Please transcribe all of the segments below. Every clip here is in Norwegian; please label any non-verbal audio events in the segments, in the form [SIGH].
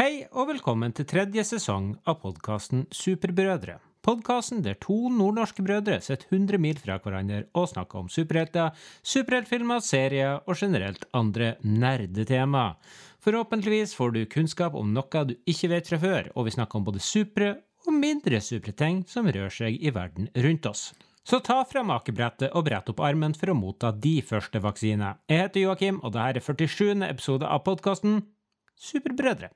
Hei og velkommen til tredje sesong av podkasten Superbrødre. Podkasten der to nordnorske brødre sitter 100 mil fra hverandre og snakker om superhelter, superheltfilmer, serier og generelt andre nerdetema. Forhåpentligvis får du kunnskap om noe du ikke vet fra før, og vi snakker om både supre og mindre supre ting som rører seg i verden rundt oss. Så ta fram akebrettet og brett opp armen for å motta de første vaksinene. Jeg heter Joakim, og dette er 47. episode av podkasten Superbrødre.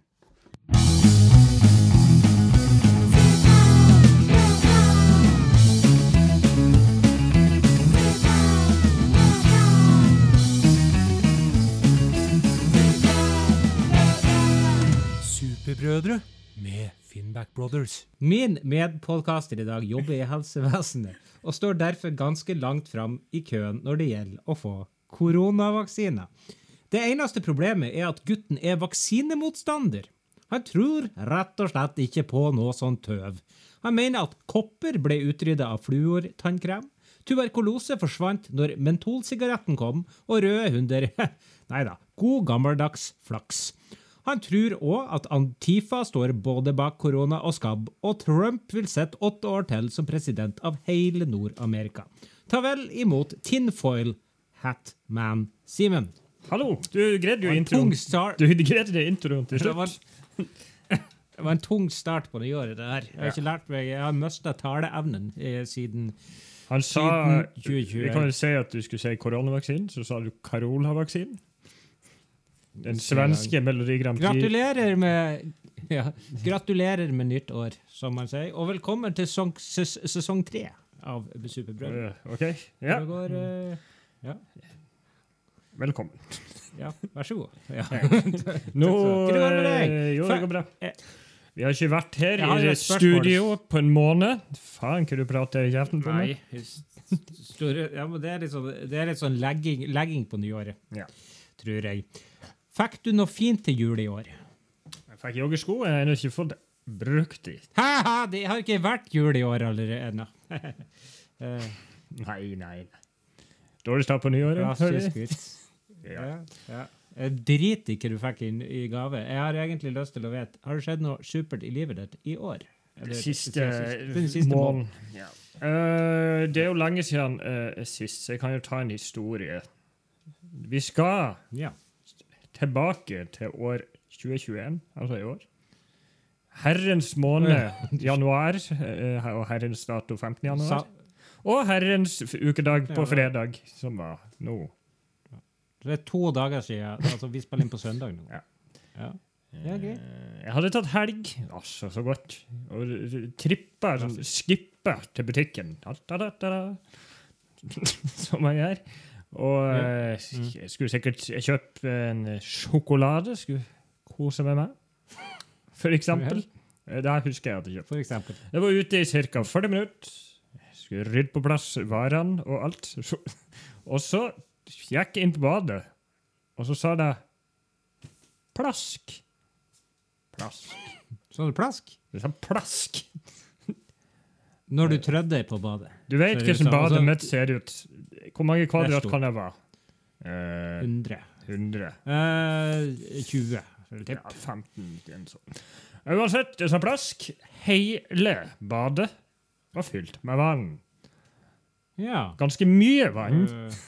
Superbrødre med Finnback Brothers. Min medpodkaster i dag jobber i helsevesenet og står derfor ganske langt fram i køen når det gjelder å få koronavaksine. Det eneste problemet er at gutten er vaksinemotstander. Han tror rett og slett ikke på noe sånt tøv. Han mener at kopper ble utrydda av fluortannkrem. Tuberkulose forsvant når mentolsigaretten kom, og røde hunder [LAUGHS] Nei da, god gammeldags flaks. Han tror òg at Antifa står både bak korona og skabb, og Trump vil sitte åtte år til som president av hele Nord-Amerika. Ta vel imot Tinfoil Hatman Simen. Hallo, du greide jo introen. Du greide det introen til Det var, slutt. [LAUGHS] det var en tung start på nyåret, det her. Jeg har ikke lært meg, jeg har mista taleevnen eh, siden Han sa Vi kan jo si at du skulle si koronavaksinen, så sa du Carola-vaksinen. Den svenske Melodi Grand Prix. Gratulerer med ja, Gratulerer med nytt år, som man sier. Og velkommen til sesong, ses, sesong tre av Superbrød. Uh, OK. Ja, går uh, ja, velkommen. ja, vær så god. Ja. [LAUGHS] Nå Hva går det med deg? eh, Jo, det går bra. Eh. Vi har ikke vært her i studio på en måned. Faen, hva du prater i kjeften på meg? Nei, ja, men det er litt sånn, det er litt sånn legging, legging på nyåret, Ja. tror jeg. Fikk du noe fint til jul i år? Jeg fikk joggesko, jeg har ennå ikke fått brukt de. Ha-ha, det har ikke vært jul i år allerede. [LAUGHS] Eh, Nei, nei. Dårlig start på nyåret. hører vi. [LAUGHS] Ja. Ja, ja. Jeg driter i hva du fikk inn i gave. Jeg har egentlig lyst til å vite, har det skjedd noe supert i livet ditt i år? Eller Siste, den siste måneden. Ja. Uh, det er jo lenge siden uh, sist, så jeg kan jo ta en historie. Vi skal Ja. Tilbake til år 2021, altså i år. Herrens måned januar, eh, og herrens dato 15. januar. Og herrens ukedag på fredag, som var nå. det er to dager siden. Altså, vi spiller inn på søndag nå. Ja. Ja. Ja, greit. Eh, Jeg hadde tatt helg. Altså, så godt. Og trippa, sånn, skippa til butikken. Da, da, da. [LAUGHS] Som man gjør. Og Ja. eh, Mm. jeg skulle sikkert kjøpe en sjokolade. Skulle kose med meg, for eksempel. Eh, Det husker jeg at jeg kjøpte. For eksempel. Jeg var ute i ca. 40 minutter. Skulle rydde på plass varene og alt. Og så gikk jeg inn på badet, og så sa det plask. Plask. Så du plask? Du sa plask. Når du trødde på badet. Du vet hvordan badet mitt ser ut. Hvor mange kvadrat kan det være? Eh, 100. 100. Eh, 20. Ja, 15. en sånn. Uansett, det sa plask. Hele badet var fylt med vann. Ja. Ganske mye vann. Uh, [LAUGHS]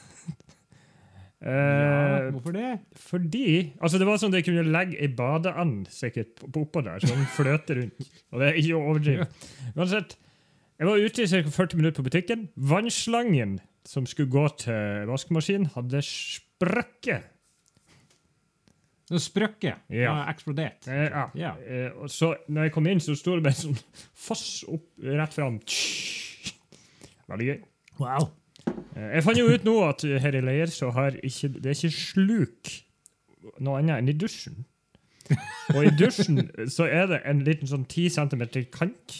Eh, ja. Hvorfor det? Fordi altså Det var sånn at jeg kunne legge ei badeand sikkert på- på oppå der, så den fløter rundt. Og det er ikke å overdrive. [LAUGHS] Uansett, jeg var ute i ca. 40 minutter på butikken. Vannslangen som skulle gå til vaskemaskinen, hadde sprukket. Det sprøkket. Ja. Ja. Eksplodert. Eh, ja. Ja. Eh, og så når jeg kom inn, så sto det bare sånn foss opp rett fram. Veldig gøy. Wow. Eh, Jeg fant jo ut nå at her i leir så har ikke, det er ikke sluk noe annet enn i dusjen. Og i dusjen så er det en liten sånn 10 cm kant,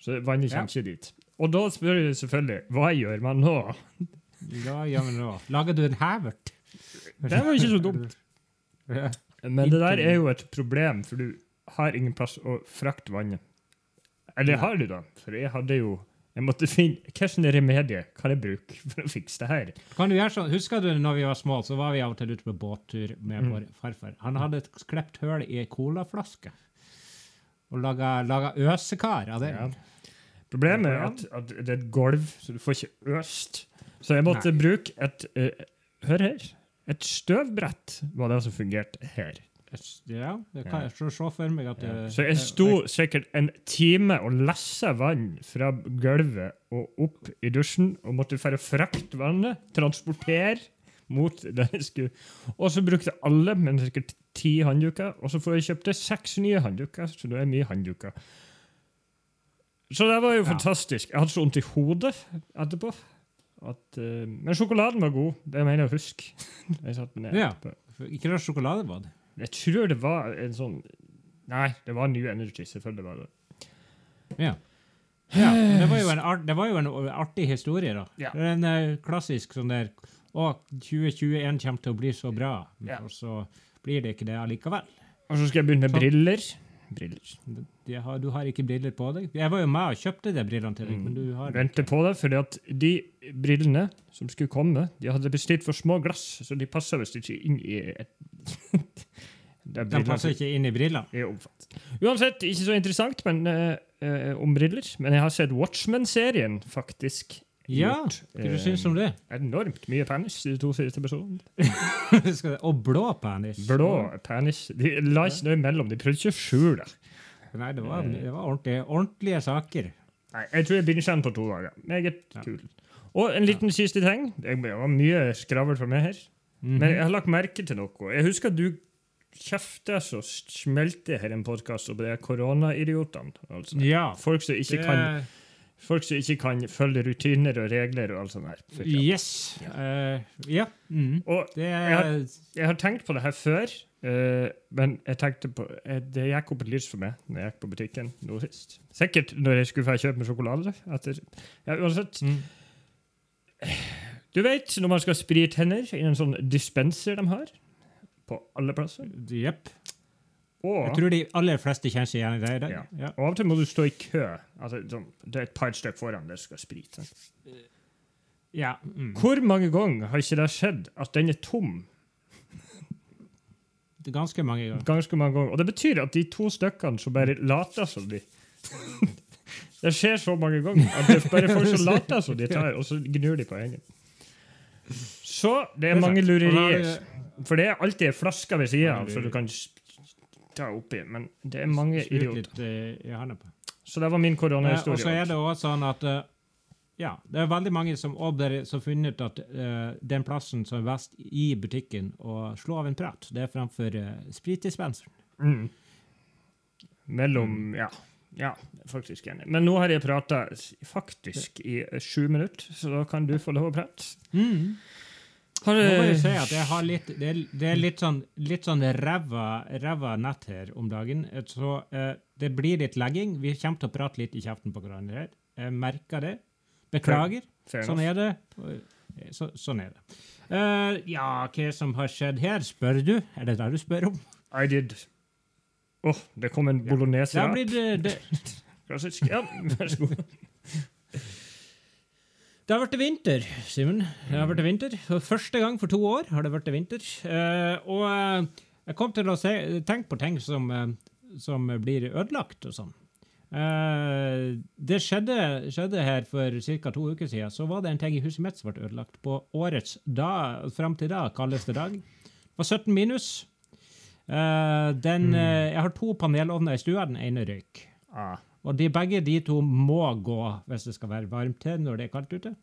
så vannet Ja. kommer ikke dit. Og da spør jeg selvfølgelig hva gjør man nå? Hva gjør man nå. Lager du en havert? Det var ikke så dumt. Men det der er jo et problem, for du har ingen plass å frakte vannet. Eller har du da? For jeg hadde jo Jeg måtte finne Hvilket remedie kan jeg bruke for å fikse det her. Kan du gjøre sånn, Husker du når vi var små, så var vi av og til ute på båttur med Mm. vår farfar. Han hadde et klept høl i ei colaflaske og laga, laga øsekar av det. Ja. Problemet er at, at det er et gulv, så du får ikke øst. Så jeg måtte bruke et uh, Hør her. Et støvbrett var det som fungerte her. Ja, det kan jeg se- for meg at det Så jeg sto sikkert en time og lessa vann fra gulvet og opp i dusjen, og måtte fære frakte vannet, transportere mot det jeg skulle. Og så brukte alle men sikkert ti håndduker, og så får jeg kjøpte seks nye håndduker, så det er mye håndduker. Så det var jo fantastisk. Jeg hadde så vondt i hodet etterpå. At, uh, men sjokoladen var god. Det mener jeg å huske. [LAUGHS] ja. Ikke rart sjokolade var sjokoladebad. Jeg tror det var en sånn Nei, det var New Energy. Selvfølgelig var det Ja. ja. Det var jo en, art, det var jo en artig historie, da. Ja. Det er en uh, klassisk sånn der Å, 2021 kommer til å bli så bra, Ja. og så blir det ikke det allikevel. Og så skal jeg begynne med så. briller. Briller. Har, du har ikke briller på deg. Jeg var jo med og kjøpte de brillene til deg, Mm. men du har Venter på det, fordi at de brillene som skulle komme, de hadde bestilt for små glass, så de passer visst ikke inn i et [LAUGHS] De passer ikke inn i brillene. Uansett, ikke så interessant men, uh, uh, om briller, men jeg har sett Watchmen-serien, faktisk. Ja, hva du eh, syns du om det? Enormt mye penis i de to siste episodene. [LAUGHS] Og blå penis. Blå penis. De la ikke noe imellom, de prøvde ikke å skjule det. Nei, det var, det var ordentlige, ordentlige saker. Nei, jeg tror jeg begynner den på to dager. Meget Ja. kul. Og en liten siste ting. Det var mye skravl fra meg her. Mhm. Men jeg har lagt merke til noe. Jeg husker at du kjefter så smelter her en podkast om de koronaidiotene. Altså. Ja. Folk, som ikke kan, folk som ikke kan følge rutiner og regler og alt sånt her. Yes. Ja. Eh, ja. Mm. Og Det Jeg har, jeg har tenkt på det her før, uh, men jeg tenkte på, eh, det gikk opp et lys for meg når jeg gikk på butikken nå sist. Sikkert når jeg skulle få kjøpe meg sjokolade. Etter, ja, uansett. mm. Du vet når man skal sprite hender i en sånn dispenser de har på alle plasser. Jepp. Og, Jeg tror de aller fleste kjenner seg igjen i det. Ja. Ja. og av og til må du stå i kø. Altså, sånn, det er et par stykker foran der skal sprite. Ja. Mm. Hvor mange ganger har ikke det skjedd at den er tom? Det er Ganske mange ganger. Ganske mange ganger. Og det betyr at de to stykkene som bare later som de [LAUGHS] Det skjer så mange ganger at det er bare folk som later som de [LAUGHS] tar, og så gnur de på hengen. Så det er mange lurerier. For det er alltid ei flaske ved sida av, så du kan ta oppi. Men det er mange idioter. litt uh, på. Så det var min koronahistorie. Og så er det også sånn at uh, ja, det er veldig mange som har funnet ut at uh, den plassen som er best i butikken å slå av en prat, det er framfor uh, spritdispenseren. Mm. Mellom Ja. Ja, faktisk enig. Men nå har jeg prata faktisk i eh, sju minutter, så da kan du få lov å prate. Har Må bare du si at jeg har litt, det, er, det er litt sånn, litt sånn ræva, ræva nett her om dagen. Eh, Så eh, det blir litt legging. Vi kommer til å prate litt i kjeften på hverandre her. Jeg merker det. Beklager. Fair Sånn er det. Eh, Så, sånn er det. Eh, ja, hva som har skjedd her, spør du? Er det det du spør om? I did. Åh, det kom en bolognese. Det har her. blitt, eh, det, [LAUGHS] Ja, vær så god. Det har vært vinter, Simen. Det har vært vinter. For første gang for to år har det vært vinter. Uh, og uh, jeg kom til å se, tenke på ting som, uh, som blir ødelagt og sånn. Det skjedde, skjedde her for ca. to uker siden. Så var det en ting i huset mitt som ble ødelagt på årets dag. fram til da, kaldeste dag. Det var 17 minus. Den, eh, jeg har to panelovner i stua, den ene røyk. Ah, Og de begge de to må gå hvis det skal være varmt til når det er kaldt ute.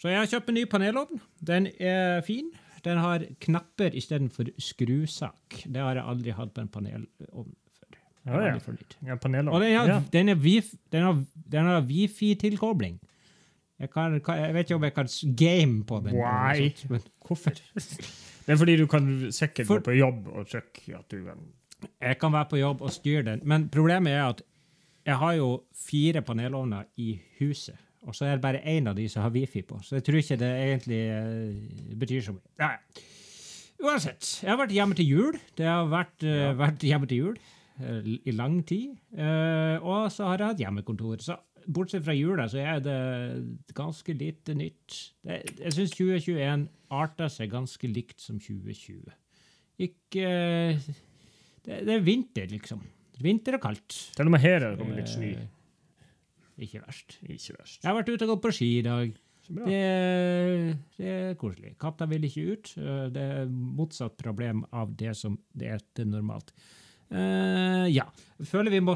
Så jeg har kjøpt en ny panelovn. Den er fin. Den har knapper istedenfor skrusak. Det har jeg aldri hatt på en panelovn før. Ja, ja. ja panelovn. Og den har, Ja. den er wif, den har, den har wifi-tilkobling. Jeg, jeg vet ikke om jeg kan game på den. Why? sånt, men Hvorfor? [LAUGHS] Det er fordi du kan sikkert For- gå på jobb og sjekke at du kan Jeg kan være på jobb og styre den, men problemet er at jeg har jo fire panelovner i huset, og så er det bare én av de som har wifi på, så jeg tror ikke det egentlig eh, betyr så mye. Nei. Uansett, jeg har vært hjemme til jul. Det har vært, ja. vært hjemme til jul eh, i lang tid. Eh, og så har jeg hatt hjemmekontor. Så bortsett fra jula, så er det ganske lite nytt. Det, jeg syns 2021 arter seg ganske likt som 2020. Ikke Det, det er vinter, liksom. Vinter og kaldt. Til og med her er det kommet litt snø. Eh, Ikke verst. Ikke verst. Jeg har vært ute og gått på ski i dag. Det, det er koselig. Katta vil ikke ut. Eh, Det er motsatt problem av det som det er til normalt. Uh, ja. Føler vi må,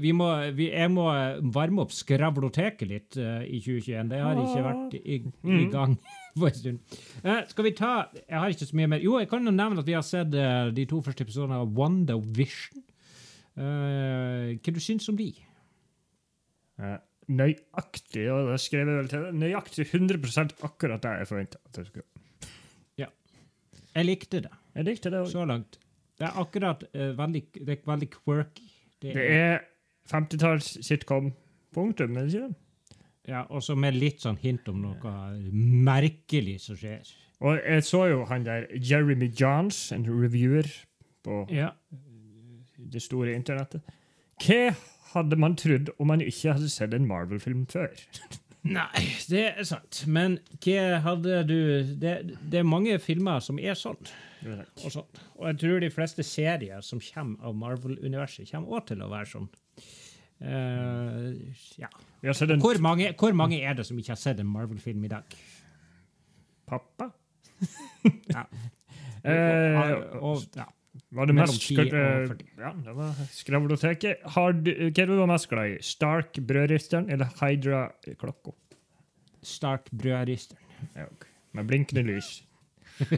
vi må vi, Jeg må varme opp skravloteket litt uh, i 2021. Det har ikke vært i, i gang [LAUGHS] på en stund. Uh, skal vi ta Jeg har ikke så mye mer. Jo, jeg kan jo nevne at vi har sett de to første episodene av WandaVision. Uh, hva du syns om de? Eh, nøyaktig, og det skrev jeg vel til nøyaktig 100 akkurat det jeg forventa. Jeg likte det Jeg likte det også. så langt. Det er akkurat uh, veldig, det er veldig quirky. Det Det er 50-talls sitcom. Punktum. Er det ikke det? Ja, og så med litt sånn hint om noe merkelig som skjer. Og jeg så jo han der Jeremy Johns, en reviewer på Ja. Det store internettet. Hva hadde man trodd om man ikke hadde sett en Marvel-film før? [LAUGHS] Nei, det er sant. Men hva hadde du Det, det er mange filmer som er sånn. Og, sånn. og jeg tror de fleste serier som kommer av Marvel-universet, kommer òg til å være sånn. Uh, ja. Hvor, mange, hvor mange er det som ikke har sett en Marvel-film i dag? pappa. [LAUGHS] Ja. Eh, og, og, ja. Var det mellom mest 10 og skr- 40. Ja, det var skravloteket. Har du, hva er du mest glad i? Stark brødristeren eller Hydra-klokka? Stark brødristeren. Ja. Med blinkende lys. [LAUGHS]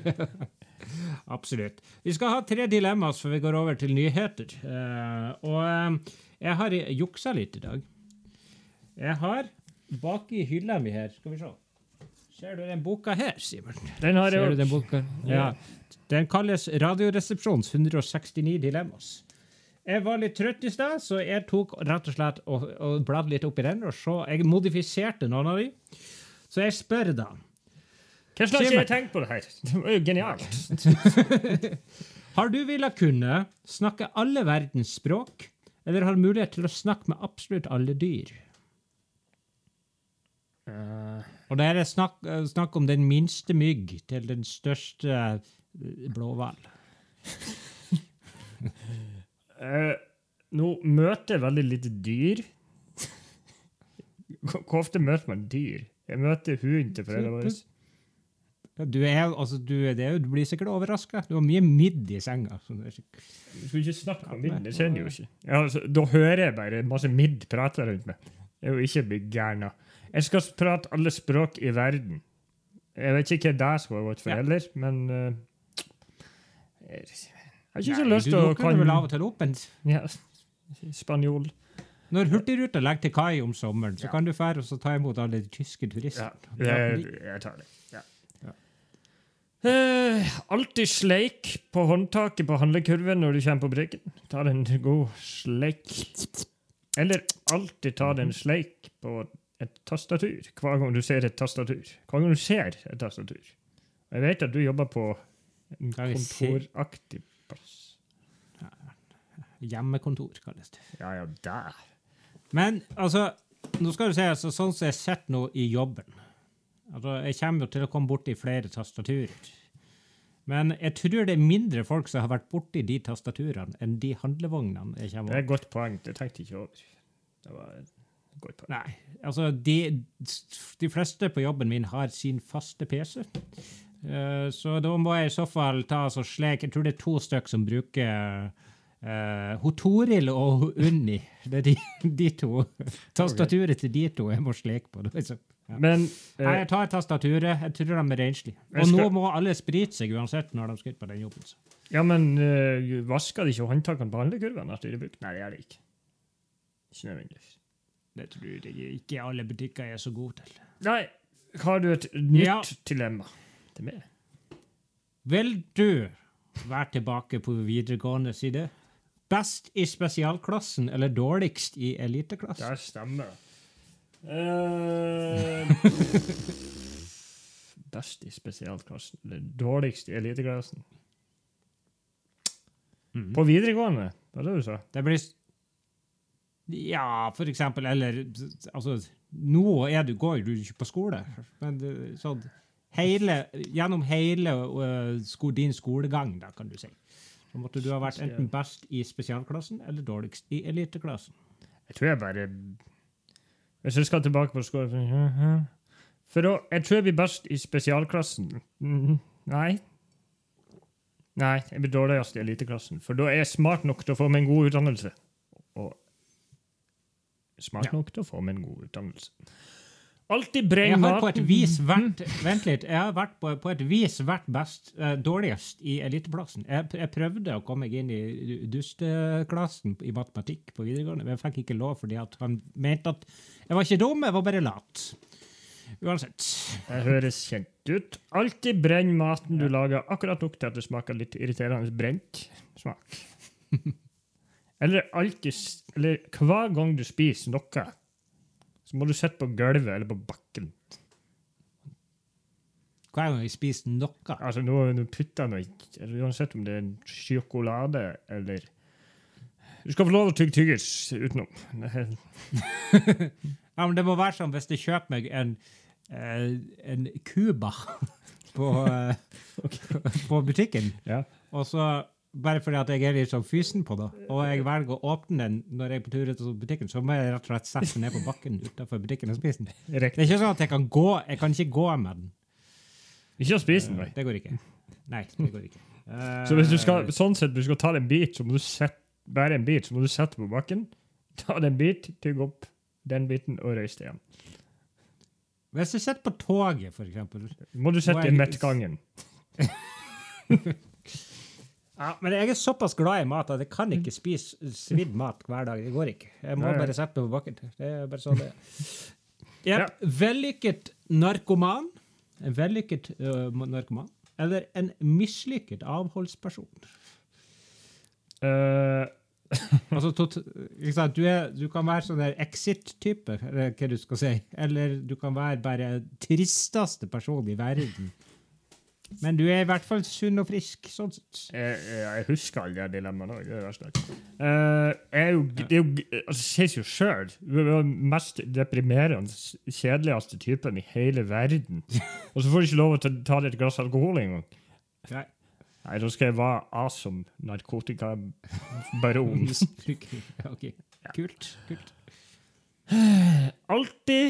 Absolutt. Vi skal ha tre dilemmaer før vi går over til nyheter. Uh, og uh, jeg har juksa litt i dag. Jeg har baki hylla mi her Skal vi se. Ser du den boka her, Simen? Den har Ser du jeg den boka? Ja. Den kalles Radioresepsjons 169 dilemmas. Jeg var litt trøtt i stad, så jeg tok rett og slett og, og bladde litt opp i den. og så, Jeg modifiserte noen av de. Så jeg spør da Hvordan har ikke jeg tenkt på det her? Det var jo genialt. [LAUGHS] Har du villet kunne snakke alle verdens språk, eller har mulighet til å snakke med absolutt alle dyr? Uh, Og da er snakk, eh, snakk om den minste mygg til den største blåhval. [LAUGHS] eh, nå møter jeg veldig lite dyr. Hvor ofte møter man dyr? Jeg møter hund til foreldrene våre. Du, er, altså, du, er, du blir sikkert overraska. Du har mye midd i senga. så det sikkert- Du skulle ikke snakke om midd, det kjenner jo ikke. Ja, altså, da hører jeg bare masse midd prate rundt meg. Jeg er jo ikke gæren. Jeg skal prate alle språk i verden. Jeg vet ikke hva det skulle vært for heller, Ja. men eh, Jeg har ikke så Nei, lyst til å dukker vel av kan og til åpent? ja, spanjol. Når Hurtigruta legger til kai om sommeren, så Ja. kan du fære og ta imot alle de tyske Ja, turistene. jeg, jeg tar det. Ja. Eh, alltid sleik på håndtaket på handlekurven når du kommer på bryggen. Ta deg en god sleik. Eller alltid ta deg en sleik på et tastatur hver gang du ser et tastatur. Hver gang du ser et tastatur. Jeg vet at du jobber på en kontoraktig plass. Hjemmekontor, kalles det. Ja, ja, der. Men altså, nå skal du se, altså, sånn som jeg sitter nå i jobben altså, Jeg kommer jo til å komme borti flere tastaturer. Men jeg tror det er mindre folk som har vært borti de tastaturene, enn de handlevognene jeg Det er et godt poeng. Det tenkte jeg ikke over. Det var et godt poeng. Nei, altså de, de fleste på jobben min har sin faste PC. Eh, så da må jeg i så fall ta så slik Jeg tror det er to stykk som bruker uh, hun Toril og hun Unni. Det er de, [LAUGHS] de to. Tastaturet til de to jeg må sleke på. Det er ja. Men Nei, eh, jeg tar tastaturet. Jeg tror de er renslige. Og Og nå må alle sprite seg uansett når de skal ut på den jobben. så. Ja, men uh, vasker de ikke håndtakene på handlekurven etter de brukt? Nei, det gjør de ikke. Ikke nødvendigvis. Det tror jeg ikke alle butikker er så gode til. Nei, har du et nytt Ja. dilemma til meg? Vil du være tilbake på videregående side? Best i spesialklassen eller dårligst i eliteklassen? Det stemmer. Uh, [LAUGHS] best i spesialklassen. Eller dårligst i eliteklassen. Mm. På videregående, var det det du sa? Det blir Ja, for eksempel. Eller altså Nå er du, går du ikke på skole, men sånn hele, gjennom hele øh, sko, din skolegang, da, kan du si, så måtte du ha vært enten best i spesialklassen eller dårligst i eliteklassen. Jeg tror jeg bare Hvis jeg skal tilbake på skolen For da, Jeg tror jeg blir best i spesialklassen. Nei. Nei, jeg blir dårligst i eliteklassen. For da er jeg smart nok til å få meg en god utdannelse. Og smart nok til å få meg en god utdannelse. Alltid Jeg har på et vis vært Vent litt. Jeg har vært på, på et vis vært best, eh, dårligst i eliteplassen. Jeg, jeg prøvde å komme meg inn i dusteklassen i matematikk på videregående, men jeg fikk ikke lov fordi han mente at jeg var ikke dum, jeg var bare lat. Uansett. Det høres kjent ut. Alltid brenn maten du lager, akkurat nok til at det smaker litt irriterende brent smak. [LAUGHS] Eller alltid Eller hver gang du spiser noe, så må du sitte på gulvet eller på bakken. Hver gang jeg spiser noe. Altså, nå, nå putter jeg noe i- Uansett om det er en sjokolade eller Du skal få lov å tygge tyggis utenom. Det [LAUGHS] Ja, men det må være sånn hvis jeg kjøper meg en, eh, en Cuba [LAUGHS] på, eh, [LAUGHS] på butikken, Ja. og så bare fordi at jeg er litt sånn fysen på det, og jeg velger å åpne den når jeg er på tur ut av butikken, så må jeg rett og slett sette den ned på bakken utenfor butikken og spise den. Det er ikke sånn at jeg kan gå, jeg kan ikke gå med den. Ikke å spise den, nei. Det går ikke. Nei, det går ikke. Eh, Så hvis du skal, sånn sett, du skal ta en bit, så må du sette, bare en bit, så må du sette på bakken, ta en bit, tygge opp den biten og reise deg igjen. Hvis du sitter på toget, for eksempel, Må du sette i mettgangen. [LAUGHS] [LAUGHS] Ja, men jeg er såpass glad i mat at jeg kan ikke spise svidd mat hver dag. Det går ikke. Jeg må Nei, bare sette meg på bakken. Det er bare sånn det er. Ja. Vellykket narkoman. En vellykket uh, narkoman. Eller en mislykket avholdsperson. Uh. [LAUGHS] Altså, tot? Du, er, du kan være sånn der exit-type, eller hva du skal si. Eller du kan være bare tristeste person i verden. Men du er i hvert fall sunn og frisk, sånn sett. jeg, jeg husker alle de dilemmaene òg. Det er det verste. Uh, jeg er jo, det er jo, altså, det sies jo sjøl. Du er den mest deprimerende, kjedeligste typen i hele verden. [LAUGHS] Og så får du ikke lov til å ta, deg et glass alkohol engang. Nei. Nei, da skal jeg være awesome narkotikabaron. [LAUGHS] Ok. Kult. kult. [SIGHS] alltid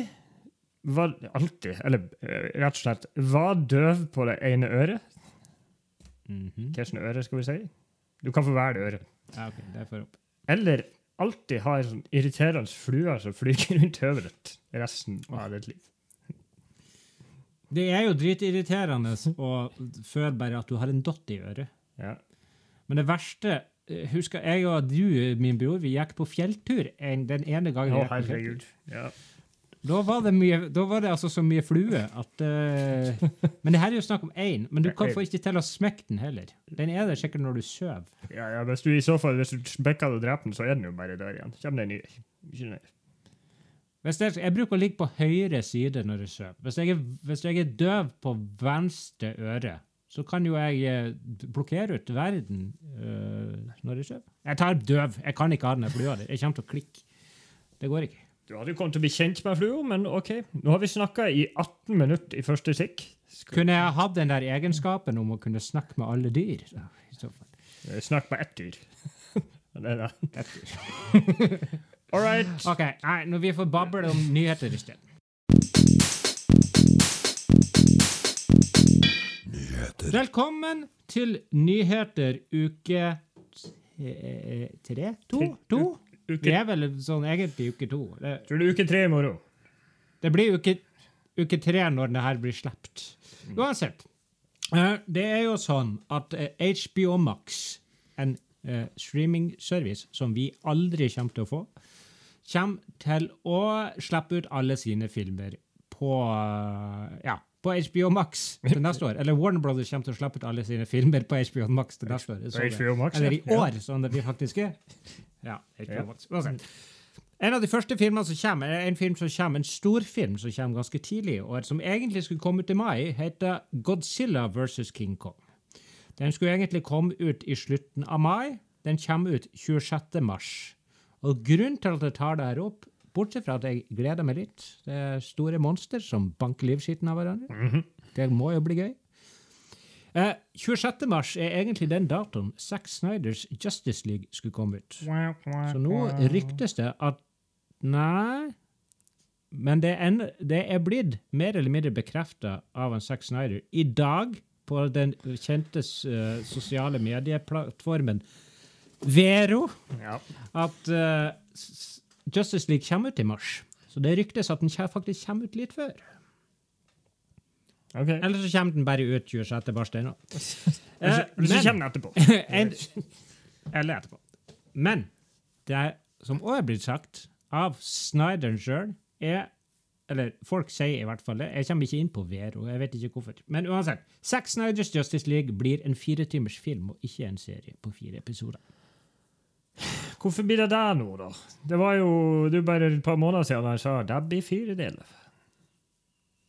var Alltid, eller eh, rett og slett, var døv på det ene øret. Mhm. Hvilket øre skal vi si? Du kan få velge øre. Ja, okay, det får opp. Eller alltid ha en sånn irriterende flue som flyger [LAUGHS] rundt hodet resten av ditt liv. Det er jo dritirriterende å føle bare at du har en dott i øret. Ja. Men det verste eh, Husker jeg og du, min bror, vi gikk på fjelltur en, den ene gangen. Å, gikk herregud. Ja. Da var det, mye, da var det altså så mye flue at uh, [LAUGHS] Men det her er jo snakk om én. Men du kan få ikke til å smekke den heller. Den er der sikkert når du sover. Ja, ja, hvis du i så fall hvis du bekker og dreper den, så er den jo bare der igjen. Kjem den nye. Ikke ned. Hvis jeg, jeg bruker å ligge på høyre side når jeg sover. Hvis, hvis jeg er døv på venstre øre, så kan jo jeg eh, blokkere ut verden uh, når jeg sover. Jeg tar døv. Jeg kan ikke ha den flua der. Jeg kommer til å klikke. Det går ikke. Du hadde jo kommet til å bli kjent med flua, men OK. Nå har vi snakka i 18 minutter i første stikk. Skal Kunne jeg hatt den der egenskapen om å kunne snakke med alle dyr? I så fall. Snakk med ett dyr? [LAUGHS] det er det. Et dyr. [LAUGHS] All right. OK, nei, når vi får bable om nyheter i stedet. Velkommen til nyheter uke eh, tre? To? To? Vi Uke, er vel sånn egentlig uke to. Det, tror du uke tre i morgen? det blir uke, uke tre når det her blir sluppet. Uansett. eh, det er jo sånn at eh, HBO Max, en eh, streaming-service som vi aldri kommer til å få, kommer til å slippe ut alle sine filmer på eh, ja, på HBO Max til neste år. Eller Warner Brothers kommer til å slippe ut alle sine filmer på HBO Max til neste år. På Så det- HBO Max, Eller i år, sånn det vi faktisk er. Ja, HBO Ja. En av de første filmene som kommer, er en film som kommer, en storfilm som kommer ganske tidlig i år, som egentlig skulle komme ut i mai, heter Godzilla vs. King Kong. Den skulle egentlig komme ut i slutten av mai. Den kommer ut 26. mars. Og grunnen til at jeg tar det her opp, bortsett fra at jeg gleder meg litt Det er store monster som banker livskiten av hverandre. Det må jo bli gøy. Eh, 26. mars er egentlig den datoen Zack Snyders Justice League skulle komme ut. Så nå ryktes det at Nei. Men det er, en, det er blitt mer eller mindre bekrefta av en Zack Snyder i dag på den kjente uh, sosiale medieplattformen Vero Ja. at uh, Justice League kommer ut i mars. Så det ryktes at den faktisk kommer ut litt før. OK. Eller så kommer den bare ut 26. mars. den også. Eller så- kommer den etterpå. [LAUGHS] eller etterpå. Men det som også er blitt sagt av Snyderen sjøl, er Eller folk sier i hvert fall det. Jeg kommer ikke inn på Vero. jeg vet ikke hvorfor. Men uansett. Zack Snyders Justice League blir en firetimers film og ikke en serie på fire episoder. Hvorfor blir det det nå, da? Det var jo det var bare et par måneder siden han sa det blir fire deler.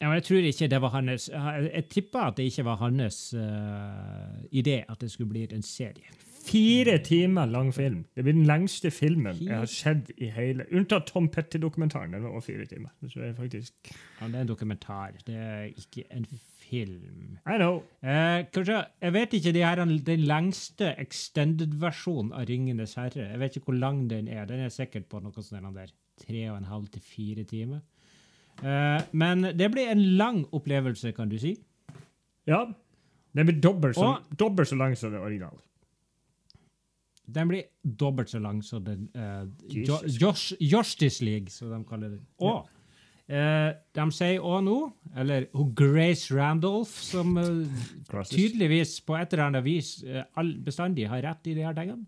Ja, men jeg tror ikke det var hans Jeg, jeg tipper at det ikke var hans uh, idé at det skulle bli en serie. Fire timer lang film. Det blir den lengste filmen jeg har sett i hele Unntatt Tom Petty-dokumentaren. Den var også fire timer. Så det er faktisk Ja, det er en dokumentar. Det er ikke en film. I know. Eh, kanskje, jeg vet ikke det er den lengste extended-versjonen av Ringenes herre. Jeg vet ikke hvor lang den er. Den er sikkert på noe sånt der tre og en halv til fire timer. Eh, men det blir en lang opplevelse, kan du si. Ja. Den blir dobbelt så, Og- dobbelt så lang som det originale. Den blir dobbelt så lang som den uh. Josh, Justice League, som de kaller det. Og Uh, de sier òg nå, eller hun Grace Randolph, som uh, tydeligvis på et eller annet vis uh, all, bestandig har rett i de her tingene,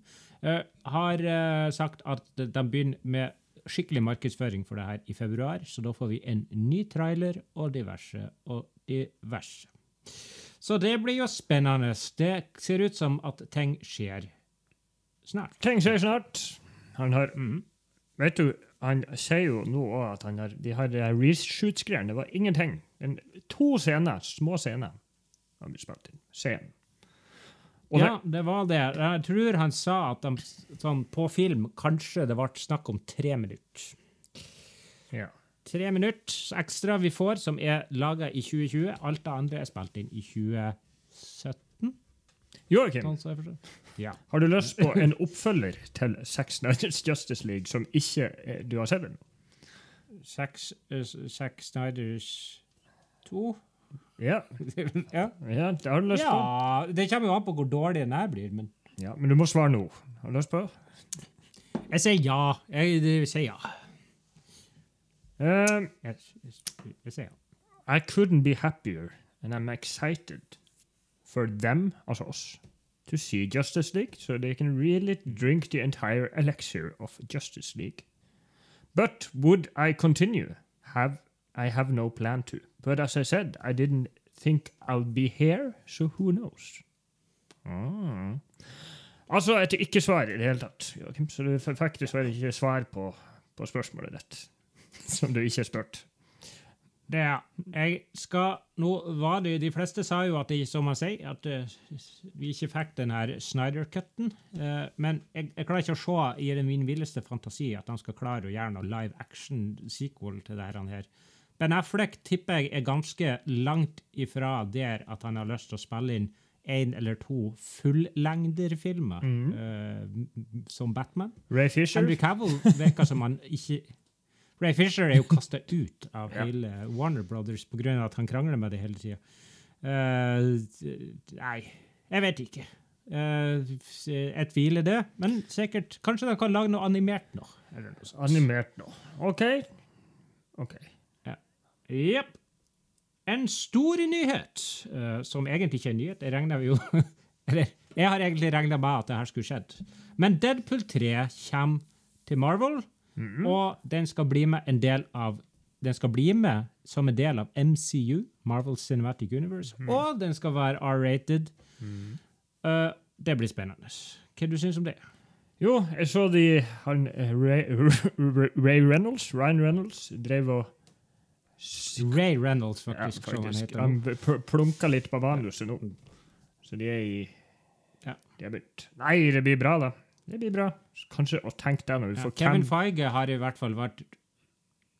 har sagt at de begynner med skikkelig markedsføring for det her i februar, så da får vi en ny trailer og diverse og diverse. Så det blir jo spennende. Det ser ut som at ting skjer snart. Ting skjer snart. Han har mm. Vet du, han sier jo nå òg at han har, de har reshoots-greiene. Det var ingenting. En, to scener, små scener, har blir spilt inn. Scenen. Ja, det var det. Jeg tror han sa at de, sånn, på film kanskje det ble snakk om tre minutter. ja. Tre minutter ekstra vi får, som er laga i 2020. Alt det andre er spilt inn i 2017. Joakim, Sånn. Ja. har du lyst på en oppfølger til Sex Niders Justice League som ikke er, du har sett ennå? Sex, uh, Sex Niders 2? Ja. [LAUGHS] ja. ja, det har du lyst på. ja. Det kommer jo an på hvor dårlig den her blir, men Ja, Men du må svare nå. Har du lyst på? Jeg sier ja. Jeg, jeg sier ja. Um, Jeg, jeg, jeg sier ja. I couldn't be happier, and I'm excited for them, also us, to see Justice League so they can really drink the entire elixir of Justice League. But would I continue? Have I have no plan to. But as I said, I didn't think I'll be here, so who knows? Ah. Altså et ikke-svar i det hele tatt, Joachim, så du f- fikk dessverre ikke svar på, på spørsmålet ditt, [LAUGHS] som du ikke spurte. Det er, jeg skal, nå var det, De fleste sa jo at de, som man sier, at uh, vi ikke fikk den her Snyder-cutten. Uh, men jeg, jeg klarer ikke å se i den min villeste fantasi at han skal klare å gjøre noe live action-sequel til det her. Ben Affleck tipper jeg er ganske langt ifra der at han har lyst til å spille inn én eller to fullengderfilmer mm. m- som Batman. Ray Fisher? Henry Cavill virker som han ikke [LAUGHS] Ray Fisher er jo kasta ut av Ja. hele Warner Brothers pga. at han krangler med det hele tida. nei, jeg vet ikke. Uh, jeg tviler det, men sikkert Kanskje de kan lage noe animert nå. Eller noe. Animert nå. OK. Ok. Jepp. En stor nyhet, uh, som egentlig ikke er en nyhet. Jeg regner jo [LAUGHS] Eller, jeg har egentlig regna med at det her skulle skjedd. Men Deadpool 3 kommer til Marvel, og den skal bli med en del av den skal bli med som en del av MCU, Marvel Cinematic Universe, og den skal være R-rated. Eh, det blir spennende. Hva du syns om det? Jo, jeg så de han, eh, Ray, [LAUGHS] Ray Reynolds, Ryan Reynolds drev og Ray Reynolds, ja, faktisk. han. Han pl- plunka litt på manuset nå. Så de er i Ja. De er begynt. Nei, det blir bra, da. Det blir bra. Kanskje å tenke det når vi Ja, får Kevin Feige har i hvert fall vært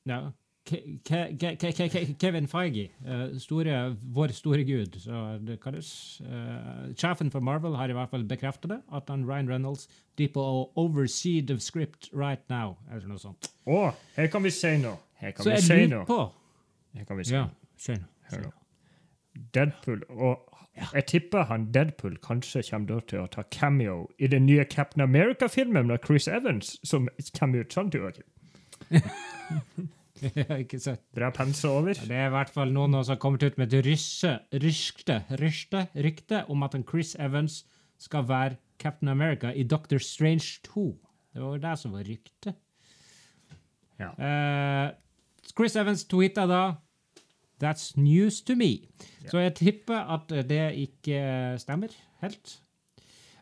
ja, Ke Ke Ke Ke Ke Ke Kevin Feige, uh, store, vår store gud, så det kalles. eh, sjefen for Marvel har i hvert fall bekreftet det, at han Ryan Reynolds driver å oversee the script right now, eller noe sånt. Å, her kan vi si noe. Her kan Så vi si noe. på Kan vi Ja, noe. Hør nå. Deadpool og Jeg tipper han Deadpool kanskje kommer til å ta cameo i den nye Captain America-filmen med Chris Evans, som kommer ut sånn du, [LAUGHS] Joakim. Ikke sant? Bra pensa over. Det er i hvert fall noen som har kommet ut med et rysse, ryskte, rykte, rykte om at en Chris Evans skal være Captain America i Doctor Strange 2. Det var det som var ryktet. Ja. Eh, Chris Evans tweeta da That's news to me. Så jeg tipper at det ikke stemmer helt.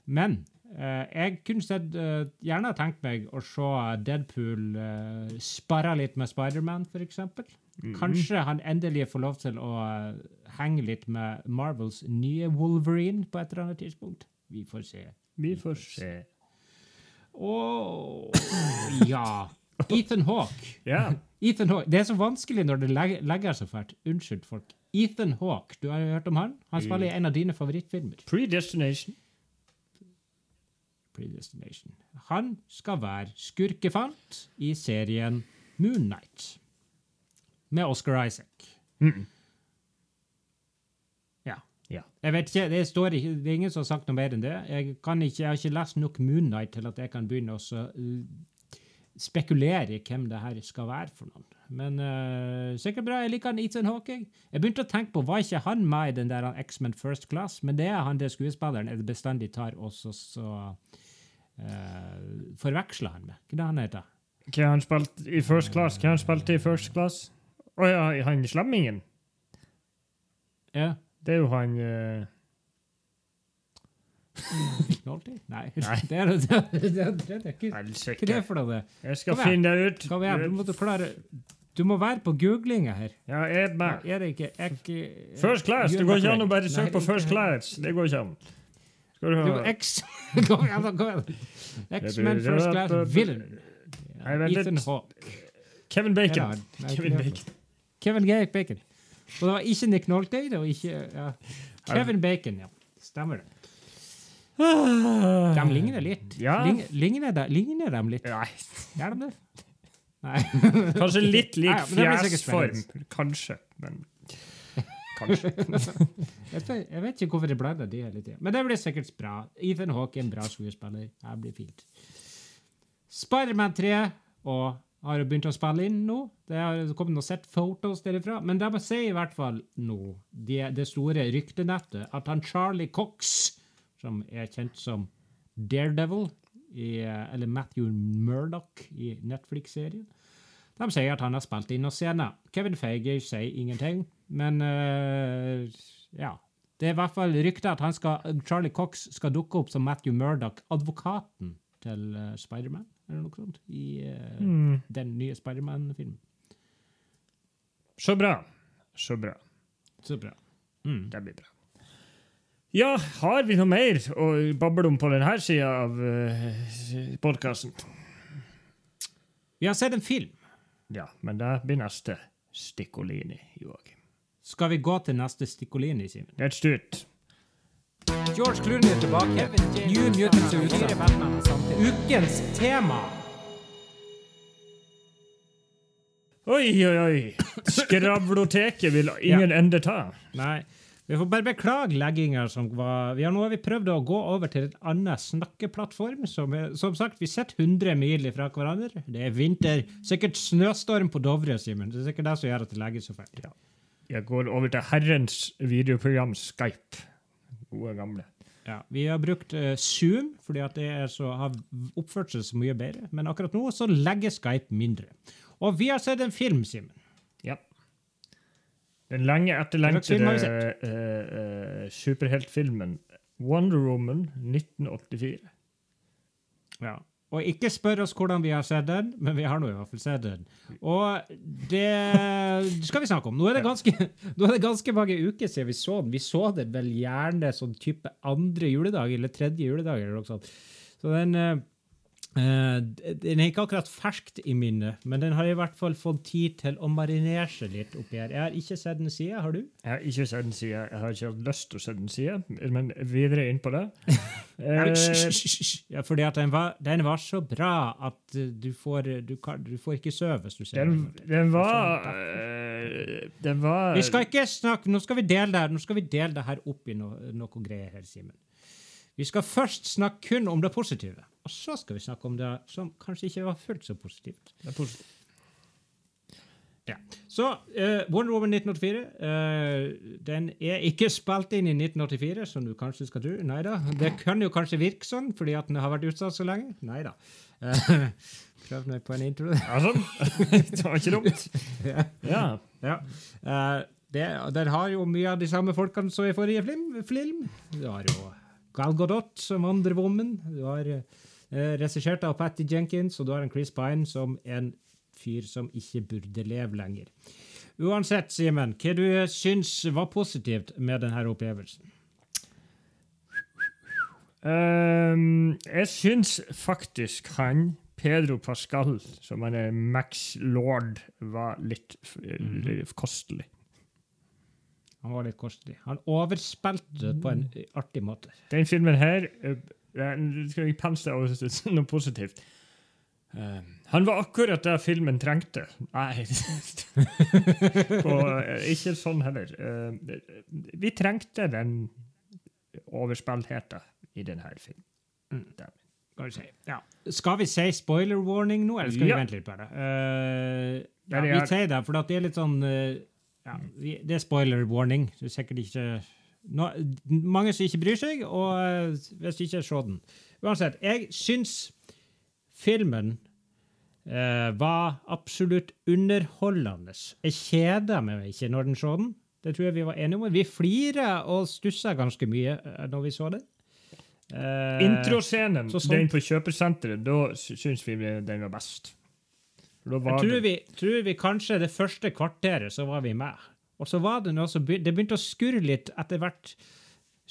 Men Uh, jeg kunne sett, uh, gjerne tenkt meg å se Deadpool uh, sparre litt med Spiderman, f.eks. Kanskje han endelig får lov til å eh, henge litt med Marvels nye Wolverine på et eller annet tidspunkt. Vi får se. Vi får se. Å ja. [LAUGHS] Ethan Hawke. Ja. Ethan Hawke. Det er så vanskelig når det legger, legger seg fælt. Unnskyld, folk. Ethan Hawke, du har hørt om han? Han spiller i en av dine favorittfilmer. Predestination. Predestination. Han skal være skurkefant i serien Moon Knight. Med Oscar Isaac. Mm. Ja. Ja. Jeg vet ikke, det, står ikke, det er ingen som har sagt noe mer enn det. Jeg, kan ikke, jeg har ikke lest nok Moon Knight til at jeg kan begynne å så, spekulere i hvem det her skal være for noen. Men uh, sikkert bra. Jeg liker han Ethan Hawking. Jeg begynte å tenke på, var ikke han med i den der X-Men First Class? Men det er han der skuespilleren jeg bestandig tar og så, uh, forveksler han med. Hva er det han heter? Hva han spilt i First Class? Hva han spilt i First Class? Å ja, han slemmingen. Ja. Det er jo han Nei. Nei. [LAUGHS] Det er det, det, det, det, det, Hva hva er det for noe? Jeg skal finne det ut. Kom igjen, du må, klare, du må være på googlinga her. Ja, jeg er med. Er det ikke ek, First Class. Det går ikke an å bare søke på First Class. Det går ikke an. Skal du høre X, [LAUGHS] kom igjen, da, kom igjen. X-Men First Class Villain. Ethan Hawke. Kevin Bacon. Kevin. Bacon. Kevin Bacon. Og det var ikke Nick Nolte, det var ikke ja. Kevin Bacon, ja. Stemmer det. De ligner litt. Ja. Ligner, de, ligner de litt? Nei, Gjør de det? Nei. kanskje litt lik det fjesform. Kanskje, men [LAUGHS] Kanskje. Jeg vet, ikke hvorfor jeg blander de hele tida. Men det blir sikkert bra. Ethan Hawke en bra skuespiller. Det blir fint. Spiderman 3 og har jo begynt å spille inn nå. Det har kommet noen sett photos derifra. Men de sier i hvert fall nå, det, det store ryktenettet, at han Charlie Cox, som er kjent som Daredevil, i, eller Matthew Murdoch i Netflix-serien, de sier at han har spilt inn noen scener. Kevin Feige sier ingenting, men uh, ja. Det er i hvert fall rykter at han skal, Charlie Cox skal dukke opp som Matthew Murdoch, advokaten til uh, Spiderman, eller noe sånt, i uh, mm. den nye Spiderman-filmen. Så bra. Så bra. Så bra. Mm. Det blir bra. Ja, har vi noe mer å bable om på denne sida av uh, podkasten? Vi har sett en film. Ja, men det blir neste Stikkolini, Joakim. Skal vi gå til neste Stikkolini, Simen? Let's do it. George Clooney er tilbake. New Mutants er utsatt. Ukens tema. Oi, oi, oi! Skravloteket vil ingen ende ta. Nei. Vi får bare beklage legginga som var vi har Nå har vi prøvd å gå over til en annen snakkeplattform. Som, er, som sagt, vi sitter 100 mil fra hverandre. Det er vinter. Sikkert snøstorm på Dovre, Simen. Det er sikkert det som gjør at det legger så fælt. Jeg går over til herrens videoprogram Skype. Gode, gamle. Ja, vi har brukt uh, Zoom fordi at det er så, har oppført seg så mye bedre. Men akkurat nå så legger Skype mindre. Og vi har sett en film, Simen. Den lenge etterlengtede uh, eh, superheltfilmen Wonder Woman 1984. Ja. Og ikke spør oss hvordan vi har sett den, men vi har nå i hvert fall sett den. Og det skal vi snakke om. Nå er det ganske, er det ganske mange uker siden vi så den. Vi så den vel gjerne sånn type andre juledag, eller tredje juledag, eller noe sånt. Så den, eh, den er ikke akkurat ferskt i minnet, men den har i hvert fall fått tid til å marinere seg litt oppi her. Jeg har ikke sett den siden, har du? Jeg har ikke sett den side. Jeg har ikke hatt lyst til å se den siden, men videre inn på det. [LAUGHS] Ja, Eh. Ja, fordi at den var, den var så bra at eh, du får, du, kan, du får ikke sove hvis du ser den, den. den var eh, Den var Vi skal ikke snakke, Nå skal vi dele det her, nå skal vi dele det her opp i noe, noe greier her, Simen. Vi skal først snakke kun om det positive, og så skal vi snakke om det som kanskje ikke var fullt så positivt. Det er positivt. Ja. Så uh, Wonder Woman 1984 uh, den er ikke spilt inn i 1984, som du kanskje skal tro. Nei da. Det kan jo kanskje virke sånn fordi at den har vært utsatt så lenge. Nei da. Uh, [LAUGHS] Prøv meg på en intro. Ja, sånn. [LAUGHS] det var ikke dumt. ja. Ja. Ja. Eh, det, den har jo mye av de samme folkene som i forrige film. film. Du har jo Gal Gadot som Wonder Woman. Du har eh, regissert av Patty Jenkins, og du har en Chris Pine som en fyr som ikke burde leve lenger. Uansett, Simen, hva du syns var positivt med denne opplevelsen? Um, jeg syns faktisk han, Pedro Pascal, som han er Max Lord, var litt kostelig. Han var litt kostelig. Han overspilte på en artig måte. Den filmen her den skal jeg pense over til noe positivt. Uh, han var akkurat det filmen trengte. Nei [LAUGHS] Og, uh, Ikke sånn heller. Uh, vi trengte den overspillheten i denne filmen. Mm. Vi si, ja. skal vi si spoiler warning nå, eller skal Ja. vi vente litt på det? Ja, vi sier det, for det er litt sånn ja, vi, Det er spoiler warning. Det er sikkert ikke no, Mange som ikke bryr seg, og eh, hvis ikke, se den. Uansett, jeg syns filmen eh, var absolutt underholdende. Jeg kjeda meg ikke når den så den. Det tror jeg vi var enige om. Vi flira og stussa ganske mye eh, når vi så den. Eh, Introscenen, så sånn- den på kjøpesenteret, da sy- syns vi den var best. Jeg tror vi, tror vi kanskje det første kvarteret så var vi med. Og så var det noe som begynte, Det begynte å skurre litt etter hvert.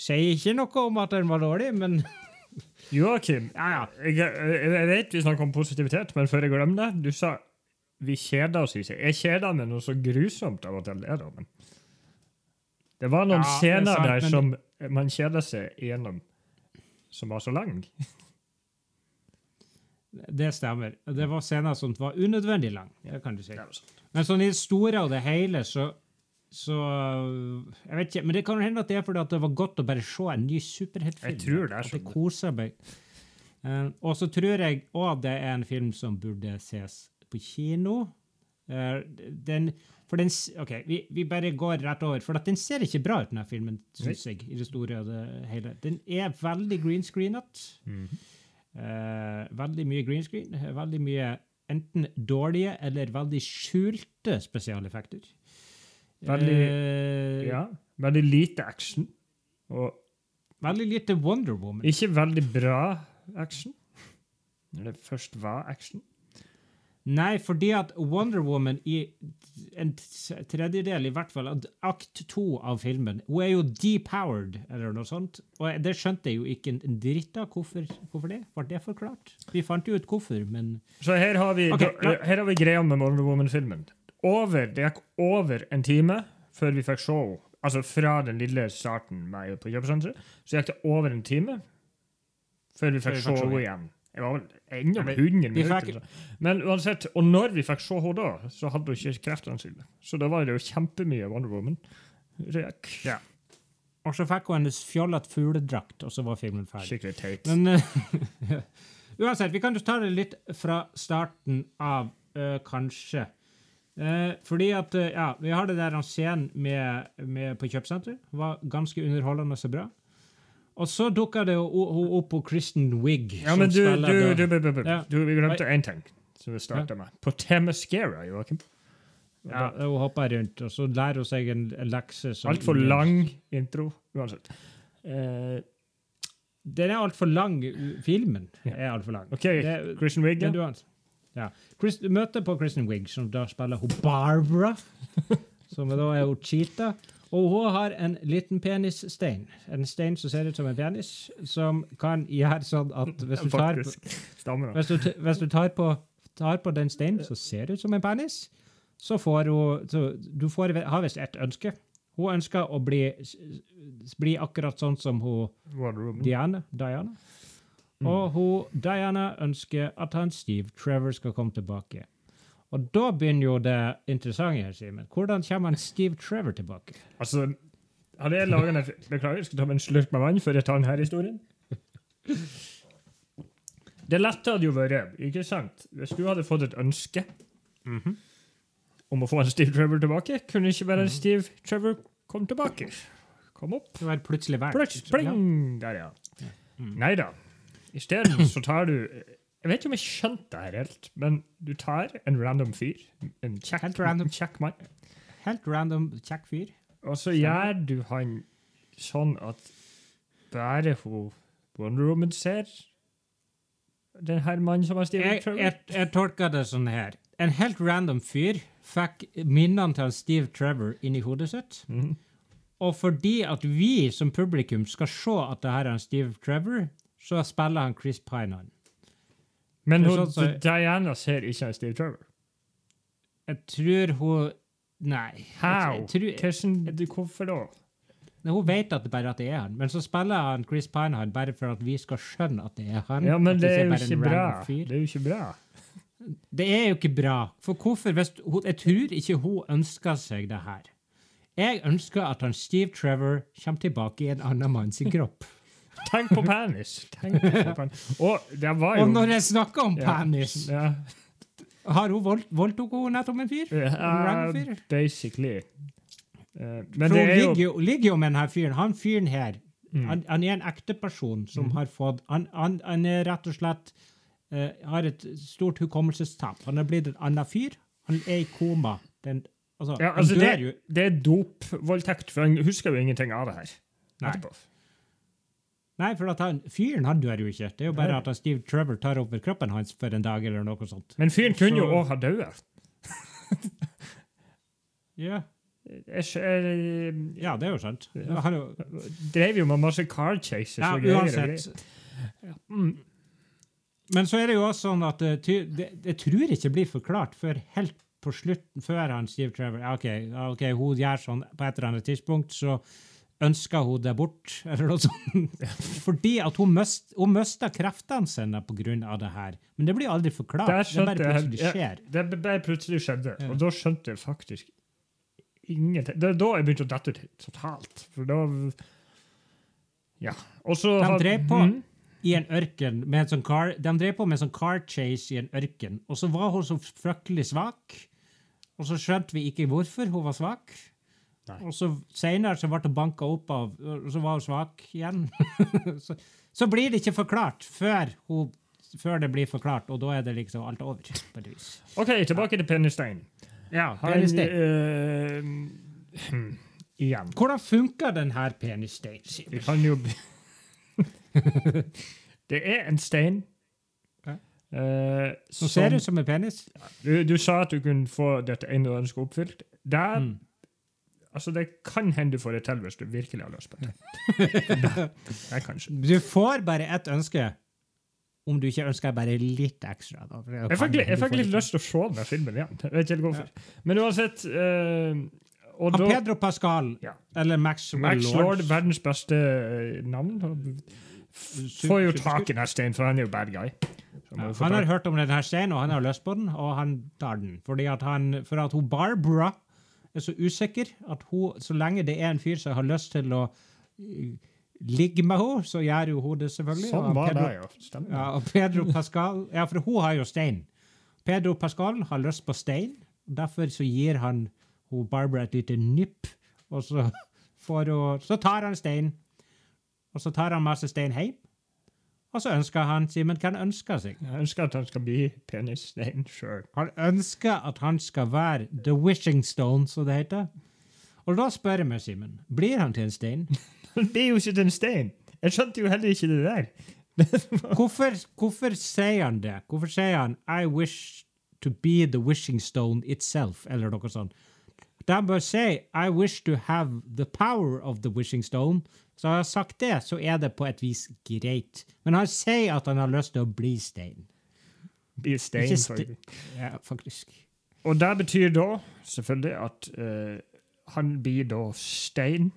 Sier ikke noe om at den var dårlig, men [LAUGHS] Joakim, ja, ja. jeg, jeg, vet vi snakker om positivitet, men før jeg glemmer det Du sa vi kjeder oss ikke. Jeg kjeder meg noe så grusomt av at jeg ler av den. Det var noen Ja, er scener sant, der som som man kjeder seg gjennom, som var så lang. Det stemmer. Det var scener som var unødvendig lang. Det kan du si. Det. Men sånn i det store og det hele, så så Jeg vet ikke, men det kan hende at det er fordi at det var godt å bare se en ny superheltfilm. Jeg tror det er At sånn. det koser meg. Eh, og så tror jeg òg det er en film som burde ses på kino. Uh, den, for den OK, vi, vi bare går rett over. For at den ser ikke bra ut, denne filmen, syns jeg. i det store og det hele. Den er veldig green -hmm. uh, veldig mye green screen. eh, Veldig mye enten dårlige eller veldig skjulte spesialeffekter. Veldig- Eh, Ja, veldig lite action. Og Veldig lite Wonder Woman. ikke veldig bra action. Når det først var action. Nei, fordi at Wonder Woman i en tredjedel, i hvert fall, akt to av filmen, hun er jo depowered, eller noe sånt. Og det skjønte jeg jo ikke en- dritt av. Hvorfor, hvorfor det? Var det forklart? Vi fant jo ut hvorfor, men Så her har vi, okay, her har vi greia med Wonder Woman-filmen. Over, Det gikk over en time før vi fikk se henne. Altså fra den lille starten med på kjøpesenteret, så gikk det over en time før vi fikk se henne igjen. Jeg var vel men 100 minutter. Men uansett, og når vi fikk se henne da, så hadde hun ikke kreftene sine. Så da var det jo kjempemye Wonder Woman. Røk. Ja. Og så fikk hun en fjollete fugledrakt, og så var filmen ferdig. Skikkelig teit. Men eh, [LAUGHS] uansett, vi kan jo ta det litt fra starten av, eh, kanskje. Eh, fordi at, eh, ja, vi har det der en scenen med, med på kjøpesenter. Var ganske underholdende og så bra. Og så dukka det jo hun opp på Kristen Wiig. Ja, men du, du, du, du, du, Ja. du vi glemte én ting som vi starta med. På Temascara, Joakim. ja, hun hopper rundt, og så lærer hun seg en, lekse. Altfor lang intro, uansett. Eh, Den er altfor lang. Filmen Ja. er altfor lang. OK, Det- Christian Wigg. Ja. Chris, møte på Kristen Wiig, som da spiller hun Barbara. [LAUGHS] som da er hun Cheetah. Og hun har en liten penisstein. En stein som ser ut som en penis, som kan gjøre sånn at hvis du tar, på, hvis du, hvis du tar, på, tar på den steinen som ser ut som en penis, så får hun så Du får, har visst ett ønske. Hun ønsker å bli, bli akkurat sånn som hun Diana. Diana. Og hun, Diana ønsker at han Steve Trevor skal komme tilbake. Og da begynner jo det interessante her, Simen. Hvordan kommer han Steve Trevor tilbake? Altså, hadde jeg laget en Beklager, jeg skal ta meg en slurk med vann før jeg tar denne historien. Det lette hadde jo vært, ikke sant, hvis du hadde fått et ønske om å få en Steve Trevor tilbake, kunne ikke bare Steve Trevor komme tilbake. Kom opp. Det var plutselig vært. Plutselig, pling! Der, ja. Nei da. Isteden så tar du Jeg vet ikke om jeg skjønte det her helt, men du tar en random fyr, en kjekk, Helt random. kjekk mann, Helt random kjekk fyr. og så gjør du han sånn at bare hun Wonder Woman ser den her mannen som har Steven Jeg, Trevor. jeg, jeg tolker det sånn her. En helt random fyr fikk minnene til Steve Trevor inn i hodet sitt. Mm. Og fordi at vi som publikum skal se at det her er en Steve Trevor, så spiller han Chris Pine han. Men hun, sånn så- Diana ser ikke Steve Trevor. Jeg tror hun Nei. How? Jeg, tror, hvorfor da? Nei, hun vet at det bare at det er han, men så spiller han Chris Pine han bare for at vi skal skjønne at det er han. Ja, men det er jo ikke bra. Det er jo ikke bra. Det er jo ikke bra. For hvorfor? Hvis, hun, jeg tror ikke hun ønsker seg det her. Jeg ønsker at han Steve Trevor kommer tilbake i en annen manns kropp. Tenk på penis. Tenk på penis. Og det var jo Og når jeg snakker om penis, ja, har hun voldt, voldtok hun nettopp en fyr? Fyr? basically. Uh, men For det er jo ligger ligger jo med denne fyren. Han fyren her, Mm. han, han er en ekte person som har fått han, han, han er rett og slett uh, har et stort hukommelsestap. Han er blitt en annen fyr. Han er i koma. Den, altså, ja, altså det, det er dopvoldtekt, for han husker jo ingenting av det her. Nei. Etterpå. Nei, for han, fyren han dør jo ikke. Det er jo bare at han Steve Trevor tar over kroppen hans for en dag eller noe sånt. Men fyren kunne jo Så- òg ha daua. [LAUGHS] Ja, Jeg, jeg, ja det er jo sant. Han, jo- drev jo med masse car chases ja, og greier. uansett. Mm. Men så er det jo også sånn at det, ty- det, jeg tror ikke blir forklart før helt på slutten, før han Steve Trevor OK, okay ok, hun gjør sånn på et eller annet tidspunkt, så ønsker hun det bort, [LAUGHS] eller noe sånt. Fordi at hun, mist, hun mista kreftene sine av det her. Men det blir aldri forklart. Det bare plutselig skjer. ja. Det bare plutselig skjedde, Ja. og da skjønte jeg faktisk ingenting. Det er da jeg begynte å dette ut totalt. For da Ja. Og så De drev på. mm. I en ørken med en sånn car, De drev på med en sånn car chase i en ørken, og så var hun så fryktelig svak. Og så skjønte vi ikke hvorfor hun var svak. Og så senere så ble hun banka opp av Og så var hun svak igjen. [LAUGHS] så, så blir det ikke forklart før, hun, før det blir forklart, og da er det liksom alt over. på et vis. OK, tilbake til Pennystein. Ja, Pennystein. Øh, hmm, igjen. Hvordan funker den her penissteinen? Vi kan jo [LAUGHS] Det er en stein. Eh, Som ser ut som en penis? du, du sa at du kunne få dette ene ønsket oppfylt. Der, Mm. Altså Det kan hende du får det til hvis du virkelig har lyst på det. [LAUGHS] det. Du får bare ett ønske. Om du ikke ønsker bare litt ekstra. Da. Jeg fikk, jeg fikk litt lyst til å se den filmen igjen. Jeg vet ikke hvorfor. Men uansett uh, og da, Pedro Pascal, Ja. eller Max, Max Lord, Lord, verdens beste eh, navn, får jo tak i den steinen, for han er jo bad guy. Ja, han har hørt om denne steinen, og han har lyst på den, og han tar den. Fordi at han, for at hun Barbara er så usikker at hun, så lenge det er en fyr som har lyst til å uh, ligge med henne, så gjør jo hun det selvfølgelig. Sånn var Pedro, det, jo. Stemmer. Ja, og Pedro Pascal Ja, for hun har jo stein. Pedro Pascal har lyst på stein. og Derfor så gir han hun Barbara et lite nipp, og så, [LAUGHS] får hun, så tar han stein. Og så tar han masse stein hjem. Og så ønsker han Simen hva han ønsker seg. Jeg ønsker at han skal bli penisstein sjøl. Han ønsker at han skal være the wishing stone, som det heter. Og da spør jeg meg, Simen, blir han til en stein? [LAUGHS] han blir jo ikke til en stein! Jeg skjønte jo heller ikke det der. [LAUGHS] Hvorfor, hvorfor sier han det? Hvorfor sier han I wish to be the wishing stone itself, eller noe sånt? De bør si I wish to have the power of the wishing stone. Så har jeg sagt det, så er det på et vis greit. Men han sier at han har lyst til å bli stein. Bli stein, st Ja, faktisk. Og det betyr da selvfølgelig at uh, han blir da stein.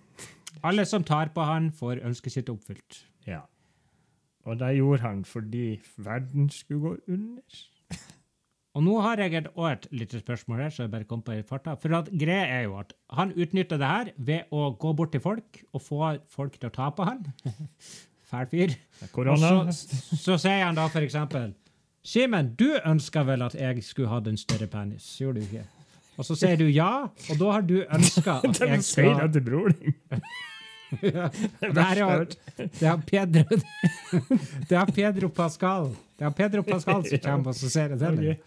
Alle som tar på han, får ønsket sitt oppfylt. Ja. Og det gjorde han fordi verden skulle gå under. Og nå har jeg et, et spørsmål her, så jeg bare kom på i farta. For at greia er jo at han utnytter det her ved å gå bort til folk og få folk til å ta på han. [LAUGHS] Fæl fyr. Korona. så, så sier han da for eksempel Simen, du ønska vel at jeg skulle hatt en større penis, gjorde du ikke? Og så sier du ja, og da har du ønska at [LAUGHS] jeg sier skal det til bror din. [LAUGHS] ja, det, er, det er Pedro [LAUGHS] Det er Pedro Pascal. Det er Pedro Pascal som [LAUGHS] kommer og ser det.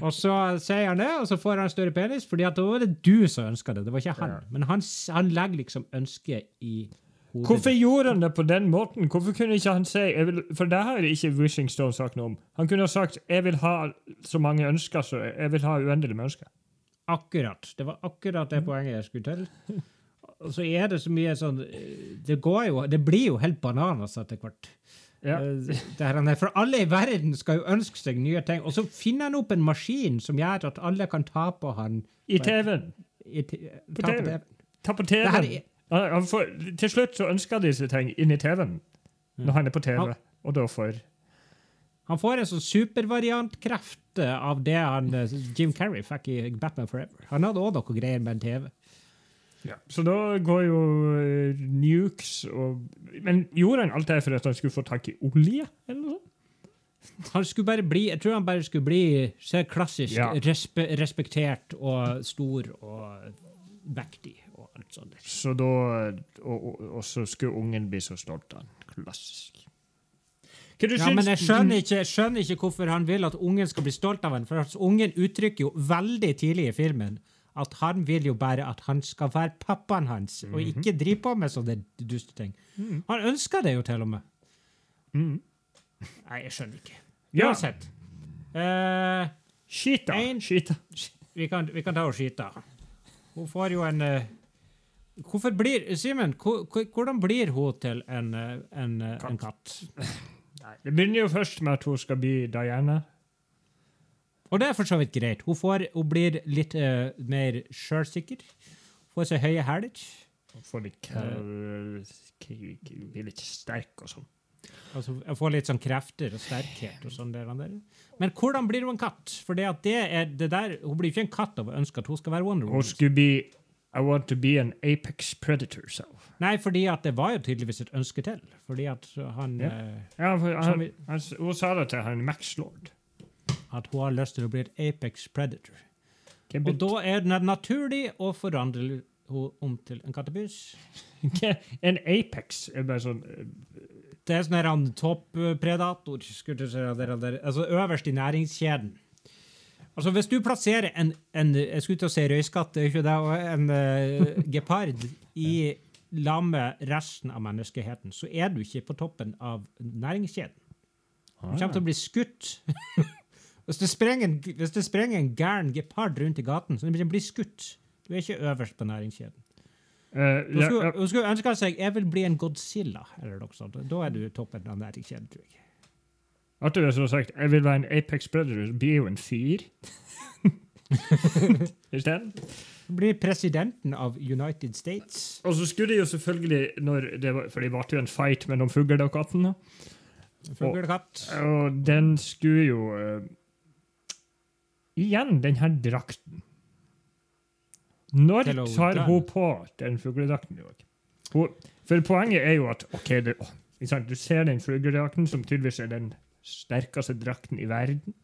Og så sier han det, og så får han større penis, fordi at da var det du som ønska det. Det var ikke han. Men han, han legger liksom ønsket i hodet. Hvorfor gjorde han det på den måten? Hvorfor kunne ikke han si vil, For det har ikke Wishing Stone sagt noe om. Han kunne ha sagt jeg vil ha så mange ønsker, så jeg vil ha uendelig med ønsker. Akkurat. Det var akkurat det poenget jeg skulle til. Og så er det så mye sånn Det går jo Det blir jo helt bananas etter hvert. Ja. Eh, det her, for alle i verden skal jo ønske seg nye ting. Og så finner han opp en maskin som gjør at alle kan ta på han I TV-en. ta på TV-en. Ta på TV-en. får- Til slutt så ønsker de seg ting inn i TV-en når han er på TV, Han- og da får Han får en sånn supervariantkreft av det han eh, Jim Carrey fikk i Batman Forever. Han hadde òg noe greier med en TV. Så da går jo eh, nukes og Men gjorde han alt det for at han skulle få tak i olje? eller noe sånt? Han skulle bare bli, Jeg tror han bare skulle bli så klassisk Ja. respe, respektert og stor og vektig og alt sånt. der. Så da og, og, og så skulle ungen bli så stolt av han. Klassisk. Hva du Ja, syns- men jeg skjønner, ikke, jeg skjønner ikke hvorfor han vil at ungen skal bli stolt av han, For ungen uttrykker jo veldig tidlig i filmen at han vil jo bare at han skal være pappaen hans, og ikke drive på med sånne duste ting. Han ønsker det jo til og med. Mm. Nei, jeg skjønner ikke. Ja. Uansett. Eh, Skita. En- Skita. vi, kan, vi kan ta og skyte. Hun får jo en uh, Hvorfor blir Simen, hvor- hvor- hvordan blir hun til en, en, en, katt? en katt? Nei, Det begynner jo først med at hun skal bli Diana. Og det er for så vidt greit. Hun, får, hun blir litt uh, mer sjølsikker. Får seg høye hæler. Hun får litt Blir litt sterk og sånn. Altså, jeg får litt sånn krefter og sterkhet. og sånn der, der. Men hvordan blir hun en katt? For det det er det der, Hun blir ikke en katt av å ønske at hun skal være Wonder Hun Woman. skulle bli I want to be an apex predator, sa. Nei, fordi at det var jo tydeligvis et ønske til. Fordi at han Ja. eh, Ja, for han, vi- han, hun sa det til han Max Lord. At hun har lyst til å bli et Apex Predator. Hva Og da er det naturlig å forandre henne om til en kattepus. En apex er bare sånn eh, Det er sånn toppredator, altså øverst i næringskjeden. Altså Hvis du plasserer en, en jeg skulle til å si røyskatt, det er ikke det, en uh, gepard i [LAUGHS] lag med resten av menneskeheten, så er du ikke på toppen av næringskjeden. Du kommer til å bli skutt. [LAUGHS] hvis, det sprenger en, hvis det sprenger en gæren gepard rundt i gaten, så blir den skutt. Du er ikke øverst på næringskjeden. Uh, Hun ja, skulle, ja. skulle ønske seg jeg vil bli en Godzilla. eller noe sånt. Da er du toppen av næringskjeden, tror jeg. Artig hvis du hadde sagt jeg vil være en apex predator, så blir jo en fyr. [LAUGHS] Isteden. Blir presidenten av United States. Og så skulle de jo selvfølgelig, når det var, for det ble jo en fight mellom fugl og katten, da. Fuglekatt. og den skulle jo eh, Igjen den her drakten. Når tar hun på den fugledrakten? For poenget er jo at ok, det, å, du ser den fugledrakten, som tydeligvis er den sterkeste drakten i verden.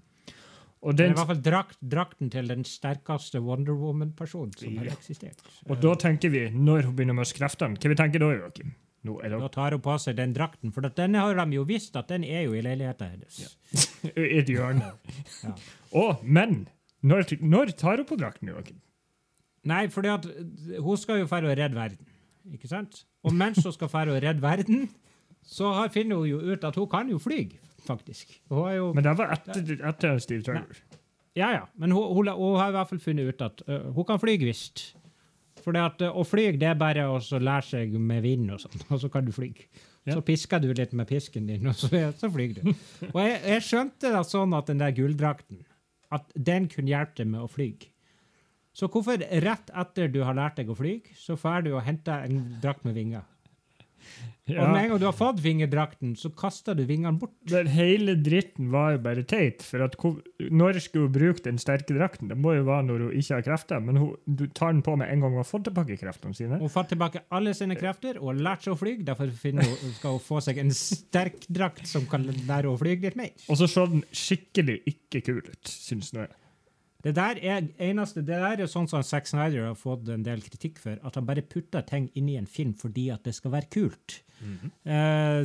Og, Det er i hvert fall drakt, drakten til den sterkeste Wonder Woman-personen som har eksistert. og da tenker vi, når hun begynner med kreftene, hva vi tenker da, Joakim? Nå er det Da tar hun på seg den drakten, for at denne har de jo visst at den er jo i leiligheten hennes. [LAUGHS] i et hjørne. Ja. Å, men når, når tar hun på drakten, Joakim? Nei, fordi at eh, hun skal jo fære og redde verden, ikke sant? Og mens hun skal fære og redde verden, så har, finner hun jo ut at hun kan jo fly, faktisk. Jo Men det var etter, etter Steve Trevor. Ja, ja. Men hun, hun, hun har i hvert fall funnet ut at uh, hun kan fly visst. For å fly det er bare å lære seg med vind og sånn, [LAUGHS] og så kan du fly. Ja. Så pisker du litt med pisken din, og så, [LAUGHS] så flyr du. [LAUGHS] Og jeg, jeg skjønte da sånn at den der gulldrakten, at den kunne hjelpe deg med å fly. Så hvorfor rett etter du har lært deg å fly, så får du og henter en drakt med vinger? Ja. Og med en gang du har fått vingedrakten, så kaster du vingene bort. Den hele dritten var jo bare teit. For at når skulle hun bruke den sterke drakten? Det må jo være når hun ikke har krefter. Men hun, du tar den på med en gang hun har fått tilbake kreftene sine. Hun får tilbake alle sine krefter og har lært seg å fly. Derfor hun, skal hun få seg en sterk drakt som kan lære henne å fly litt mer. Og så så den skikkelig ikke kul ut, syns nå jeg. Det der er eneste, det der er sånn som Zack Snyder har fått en del kritikk for, at han bare putter ting inn i en film fordi at det skal være kult. Eh,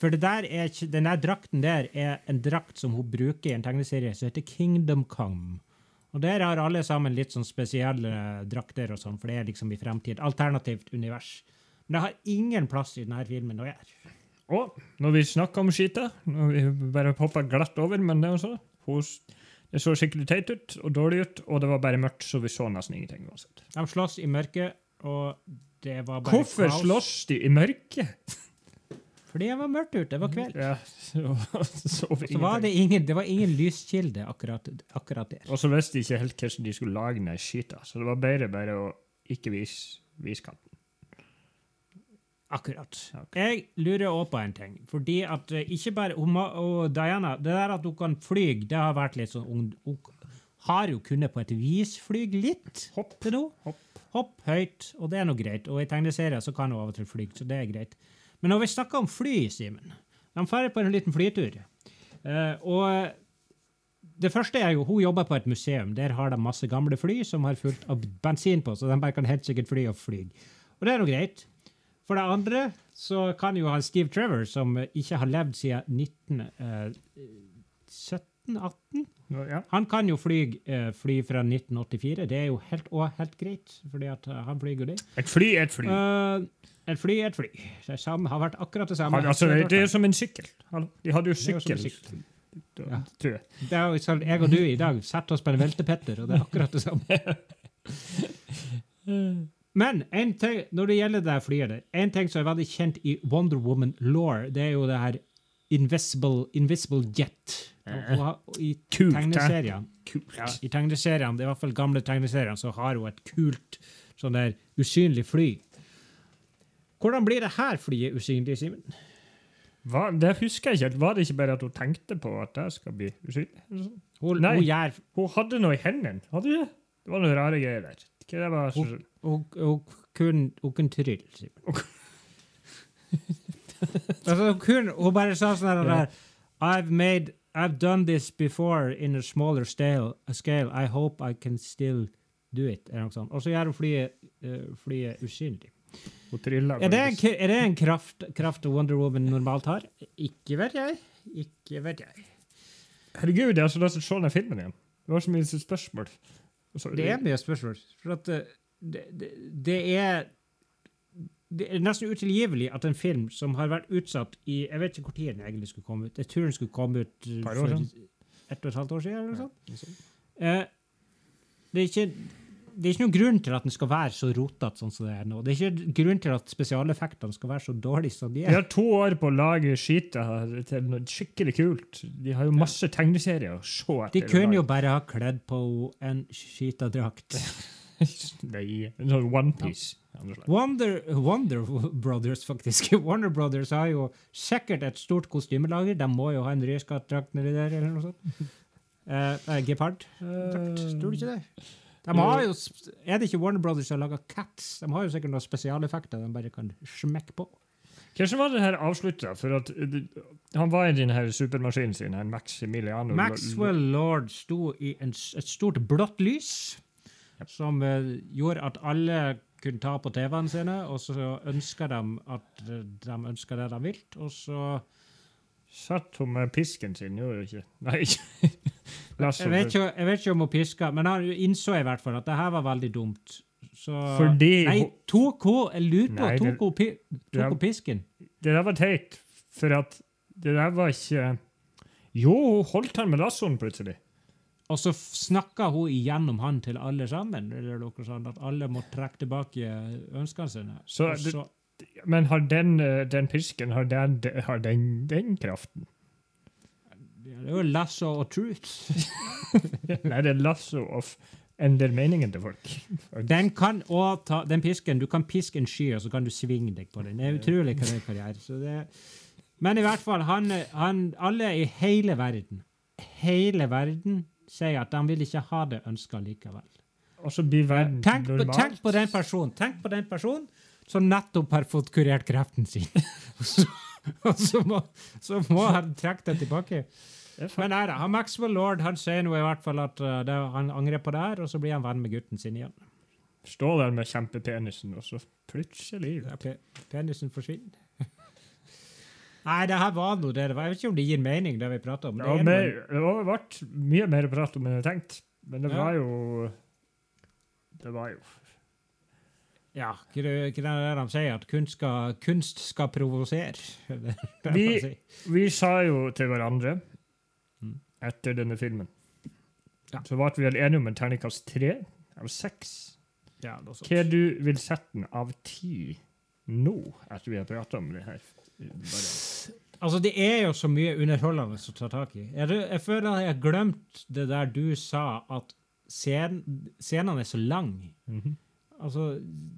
for det der er, ikke- den der drakten der er en drakt som hun bruker i en tegneserie som heter Kingdom Come. Og der har alle sammen litt sånn spesielle drakter og sånn, for det er liksom i fremtid. Alternativt univers. Men det har ingen plass i denne filmen å gjøre. Og når vi snakker om skita når Vi bare hopper glatt over, men det, er også, hun, det så skikkelig teit ut og dårlig ut, og det var bare mørkt, så vi så nesten ingenting. uansett. De slåss i mørket, og det var bare Hvorfor kaos. slåss de i mørket? Fordi det var mørkt ute. Det var kveld. Ja, så, så Så var det, ingen, det var ingen lyskilde akkurat, akkurat der. Og så visste de ikke helt hvordan de skulle lage den skita, så det var bedre bare å ikke vise, vise kanten. Akkurat. Okay. Jeg lurer også på en ting. Fordi at eh, ikke bare hun, og Diana, Det der at hun kan fly, det har vært litt sånn Hun, hun har jo kunnet på et vis fly litt Hopp. til nå. Hopp. Hopp høyt, og det er nå greit. Og i tegneserier så kan hun av og til fly, så det er greit. Men når vi snakker om fly, Simen De drar på en liten flytur. Uh, og det første er jo, Hun jobber på et museum. Der har de masse gamle fly som har fullt av bensin på, så de bare kan helt sikkert fly og fly. Og det er nå greit. For det andre så kan jo han Steve Trevor, som eh, ikke har levd siden eh, 1917-18 Ja. Han kan jo fly, eh, fly fra 1984. Det er jo helt, helt greit, fordi at eh, han flyr jo det. Et fly er et fly. Uh, et fly er et fly. Det samme, har vært akkurat det samme. Altså, det, er som en sykkel. De hadde jo sykkel. sykkel. Ja. tror jeg. Det er jo sånn, jeg og du i dag setter oss på en veltepetter, og det er akkurat det samme. [LAUGHS] Men en ting, når det gjelder det flyet der, en ting som er veldig kjent i Wonder Woman law, det er jo det her Invisible, invisible Jet. Og I tegneseriene ja, I tegneseriene, er i hvert fall gamle tegneseriene, så har hun et kult sånn der usynlig fly. Hvordan blir det her flyet usynlig, Simen? Hva? Det husker jeg ikke. helt. Var det ikke bare at hun tenkte på at det skal bli usynlig? Hun, Nei. hun Hun hadde noe i hendene. Hadde hun det? Det var noen rare greier der. Hva det var hun kunne hun kunne trylle, Simen. altså, kunne, hun bare sa sånn her yeah. I've made I've done this before in a smaller scale, a scale. I hope I can still do it. Og så gjør hun flyet, uh, flyet. Hun. Er det en, er det en kraft, kraft Wonder Woman normalt har? Ikke vet jeg. Ikke vet jeg. Herregud, jeg har så lyst til å se den filmen igjen. Det var så mye spørsmål. Så- Det er mye spørsmål. For at eh, det, det, det er det er nesten utilgivelig at en film som har vært utsatt i Jeg vet ikke når den egentlig skulle komme ut. Jeg tror den skulle komme ut eh, Par år for siden. ett og et halvt år siden. eller noe sånt. Ja, sånn. Eh, det er ikke det er ikke noen grunn til at den skal være så rotete sånn som det er nå. Det er ikke grunn til at spesialeffektene skal være så dårlige som de er. De har to år på å lage skita til noe skikkelig kult. De har jo masse tegneserier å se etter. De kunne jo bare ha kledd på en skita drakt. [LAUGHS] Nei, sånn onepiece. Wonder, Wonder Brothers, faktisk. [LAUGHS] Warner Brothers har jo sikkert et stort kostymelager. De må jo ha en rødskattdrakt nedi der, eller noe sånt. Uh, [LAUGHS] Gepard. Tror du ikke det? De har jo, er det ikke Warner Brothers som har laga Cats? De har jo sikkert noen spesialeffekter de bare kan smekke på. Hvordan var det her avslutta? For at uh, han var i denne supermaskinen sin, en Maximiliano Maxwell Lord sto i en, et stort blått lys som uh, gjorde at alle kunne ta på TV-ene sine, og så ønska de at eh, de ønska det de ville, og så Satt hun med pisken sin, gjorde hun ikke? Nei, jeg vet, ikke, jeg vet ikke om hun piska, men han innså i hvert fall at det her var veldig dumt. Så Fordi Nei, tok hun Jeg lurer på, Nei, det- tok hun tok hun pisken? Det der var teit, for at det der var ikke Jo, hun holdt han med lassoen plutselig. Og så snakka hun igjennom han til alle sammen, eller noe sånt, at alle må trekke tilbake ønskene sine. Så så, Men har den, eh, den pisken har den, har den, den kraften? Det er jo lasso of truth. [LAUGHS] Nei, det er lasso of ender meningen til folk. Den kan også ta, den pisken, Du kan piske en sky, og så kan du svinge deg på den. Det er utrolig hva det kan gjøre. Så det, men i hvert fall, han, han, alle i hele verden, hele verden, sier at de vil ikke ha det ønska likevel. Og så blir verden Tenk på, normalt. tenk på den personen tenk på den personen som nettopp har fått kurert kreften sin. [LAUGHS] Og så, og så, må, så må han trekke det tilbake. Det Men nei da, Maxwell Lord han sier nå i hvert fall at uh, det, han angrer på det her, og så blir han venn med gutten sin igjen. Stå der med kjempepenisen, og så plutselig pe penisen forsvinner. [LAUGHS] Nei, det her var noe det det var. Jeg vet ikke om det gir mening, det vi prater om. Det Ja, er mer, det vært mye mer å prate om enn jeg tenkte. Men det Ja. var jo Det var jo ja, hva er det det de sier? At kunst skal, kunst skal provosere? [LAUGHS] Det er det Vi- si. Vi sa jo til hverandre. Etter denne filmen Ja. Så ble vi vel enige om en terningkast tre av seks. Ja, noe. Hva du vil sette den av ti nå, etter vi har prata om det her? Bare. Altså, det er jo så mye underholdende å ta tak i. Jeg, jeg føler jeg har glemt det der du sa, at scen, scenene er så lange. Mhm. Altså,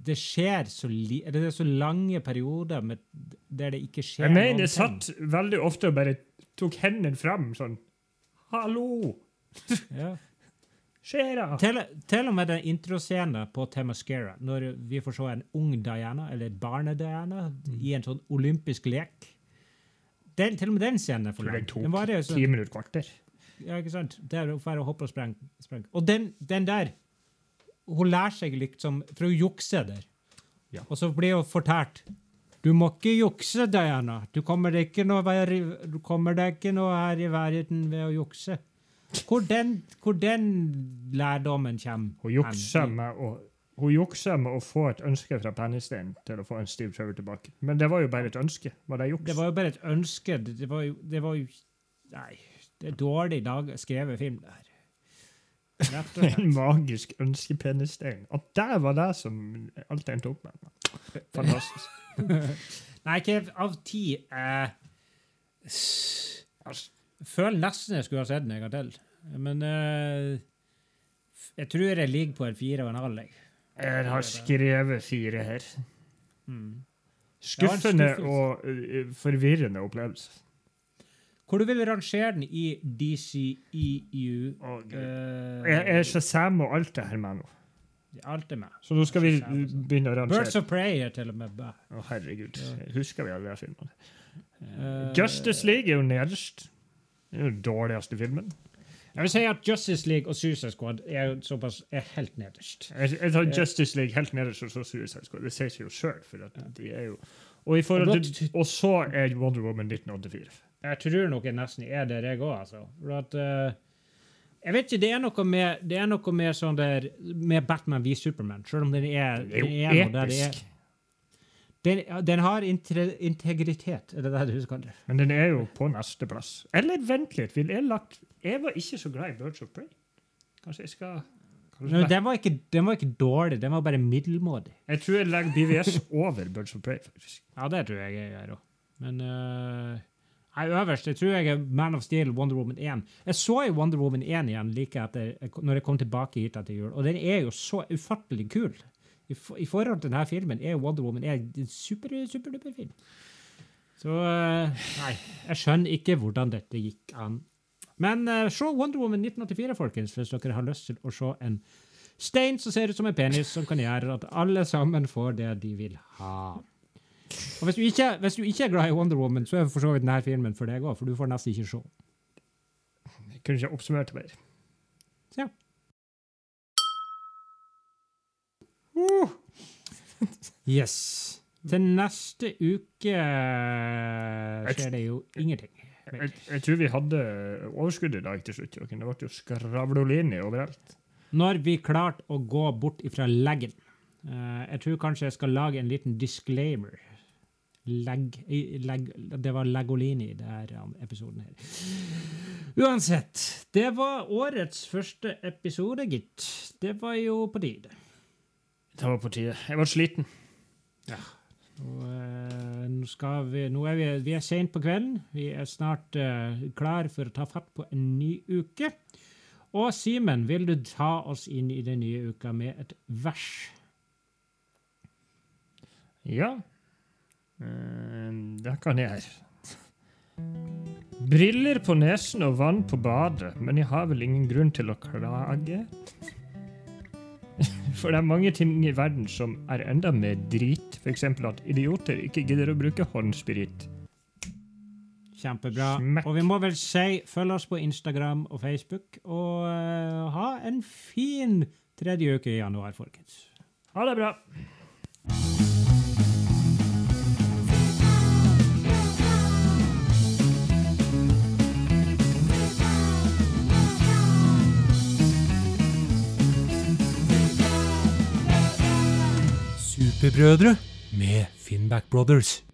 det skjer så li... Eller det er så lange perioder med, der det ikke skjer Jeg mener noen jeg ting. satt veldig ofte og bare tok hendene fram sånn Hallo! Ja. Skjer'a? Til, til og med den introscenen på Temascara, når vi får se en ung Diana, eller barne-Diana, Mm. i en sånn olympisk lek den, Til og med den scenen er for lang. den tok Den sånn- ti minutter kvarter. Ja, ikke sant? Det er for å hoppe og sprenge. spreng. Og den, den der Hun lærer seg liksom For hun jukser der. Ja. Og så blir hun fortalt Du må ikke jukse, Diana. Du kommer deg ikke noe, vær, ikke noe her i verden ved å jukse. Hvor den, hvor den lærdommen kommer Hun jukser, med å hun jukser med å få et ønske fra Pennystein til å få en Steve Trevor tilbake. Men det var jo bare et ønske. Var det juks? Det var jo bare et ønske. Det, det, var, jo, det var jo Nei, det er dårlig dag, skrevet film, det her. Og [LAUGHS] en magisk ønskepennistein. At det var det som alt endte opp med. Fantastisk. [LAUGHS] Nei, ikke av ti. Eh, altså, føler nesten jeg skulle ha sett den en gang til. Men eh, jeg tror jeg ligger på en fire og en halv. jeg. Jeg har skrevet fire her. Mm. Skuffende og uh, forvirrende opplevelse. Hvor du vil rangere den i DCEU? oh, Uh, Jeg er Shazam og alt det her med nå. alt er med. Så nå skal vi og sånn. begynne å rangere? Birds of Prey er til og med bæ. Å, herregud. Husker vi alle de filmene? Uh, Justice League er jo nederst. Det er jo den dårligste filmen. Jeg vil si at Justice League og Suicide Squad er såpass er helt nederst. Jeg, jeg tar Justice League helt nederst, og så Suicide Squad. Det sier seg jo sjøl. Er og, til, og så er Wonder Woman 1984. Jeg tror nok jeg nesten er der, jeg òg, altså. For at, uh, jeg vet ikke, det er noe med, det er noe med sånn der Med Batman v Superman, selv om den er, Det er jo den det episk. Den, den har integritet, er det det du husker? Men den er jo på neste plass. Eller vent litt. Vil jeg lagt Jeg var ikke så glad i Birds of Prey. Kanskje jeg skal kanskje Men Den var, ikke, den var ikke dårlig, den var bare middelmådig. Jeg tror jeg legger BVS over Birds of Prey, faktisk. Ja, det tror jeg jeg gjør òg. Men uh, Nei, øverst jeg tror jeg er Man of Steel, Wonder Woman 1. Jeg så jo Wonder Woman 1 igjen like etter, når jeg kom tilbake hit etter jul, og den er jo så ufattelig kul. I, for, I forhold til denne filmen er Wonder Woman en super, superduper film. Så eh, Nei, jeg skjønner ikke hvordan dette gikk an. Men uh, se Wonder Woman 1984, folkens, hvis dere har lyst til å se en stein som ser ut som en penis, som kan gjøre at alle sammen får det de vil ha. Og hvis du, ikke, hvis du ikke er glad i Wonder Woman, så er for så vidt denne filmen for deg òg, for du får nesten ikke se. Jeg kunne ikke oppsummert det bedre. Ja. Uh, Yes. Til neste uke skjer det jo ingenting. jeg, jeg tror vi hadde overskudd i dag til slutt. Det ble jo skravlolini overalt. Når vi klarte å gå bort ifra leggen eh, Jeg tror kanskje jeg skal lage en liten disclaimer. Legg, leg, det var Legolini i denne episoden her. Uansett, det var årets første episode, gitt. Det var jo på tide. Det var på tide. Jeg var sliten. Eh, nå, skal vi, nå er vi, vi er sent på kvelden. Vi er snart eh, klar for å ta fatt på en ny uke. Og Simen, vil du ta oss inn i den nye uka med et vers? Ja. Eh, det kan jeg. Briller på nesen og vann på badet, men jeg har vel ingen grunn til å klage? [LAUGHS] For det er mange ting i verden som er enda mer drit. F.eks. at idioter ikke gidder å bruke håndsprit. Kjempebra. Smekk. Og vi må vel si følg oss på Instagram og Facebook, og eh, ha en fin tredje uke i januar, folkens. Ha det bra. Superbrødre med Finnback Brothers.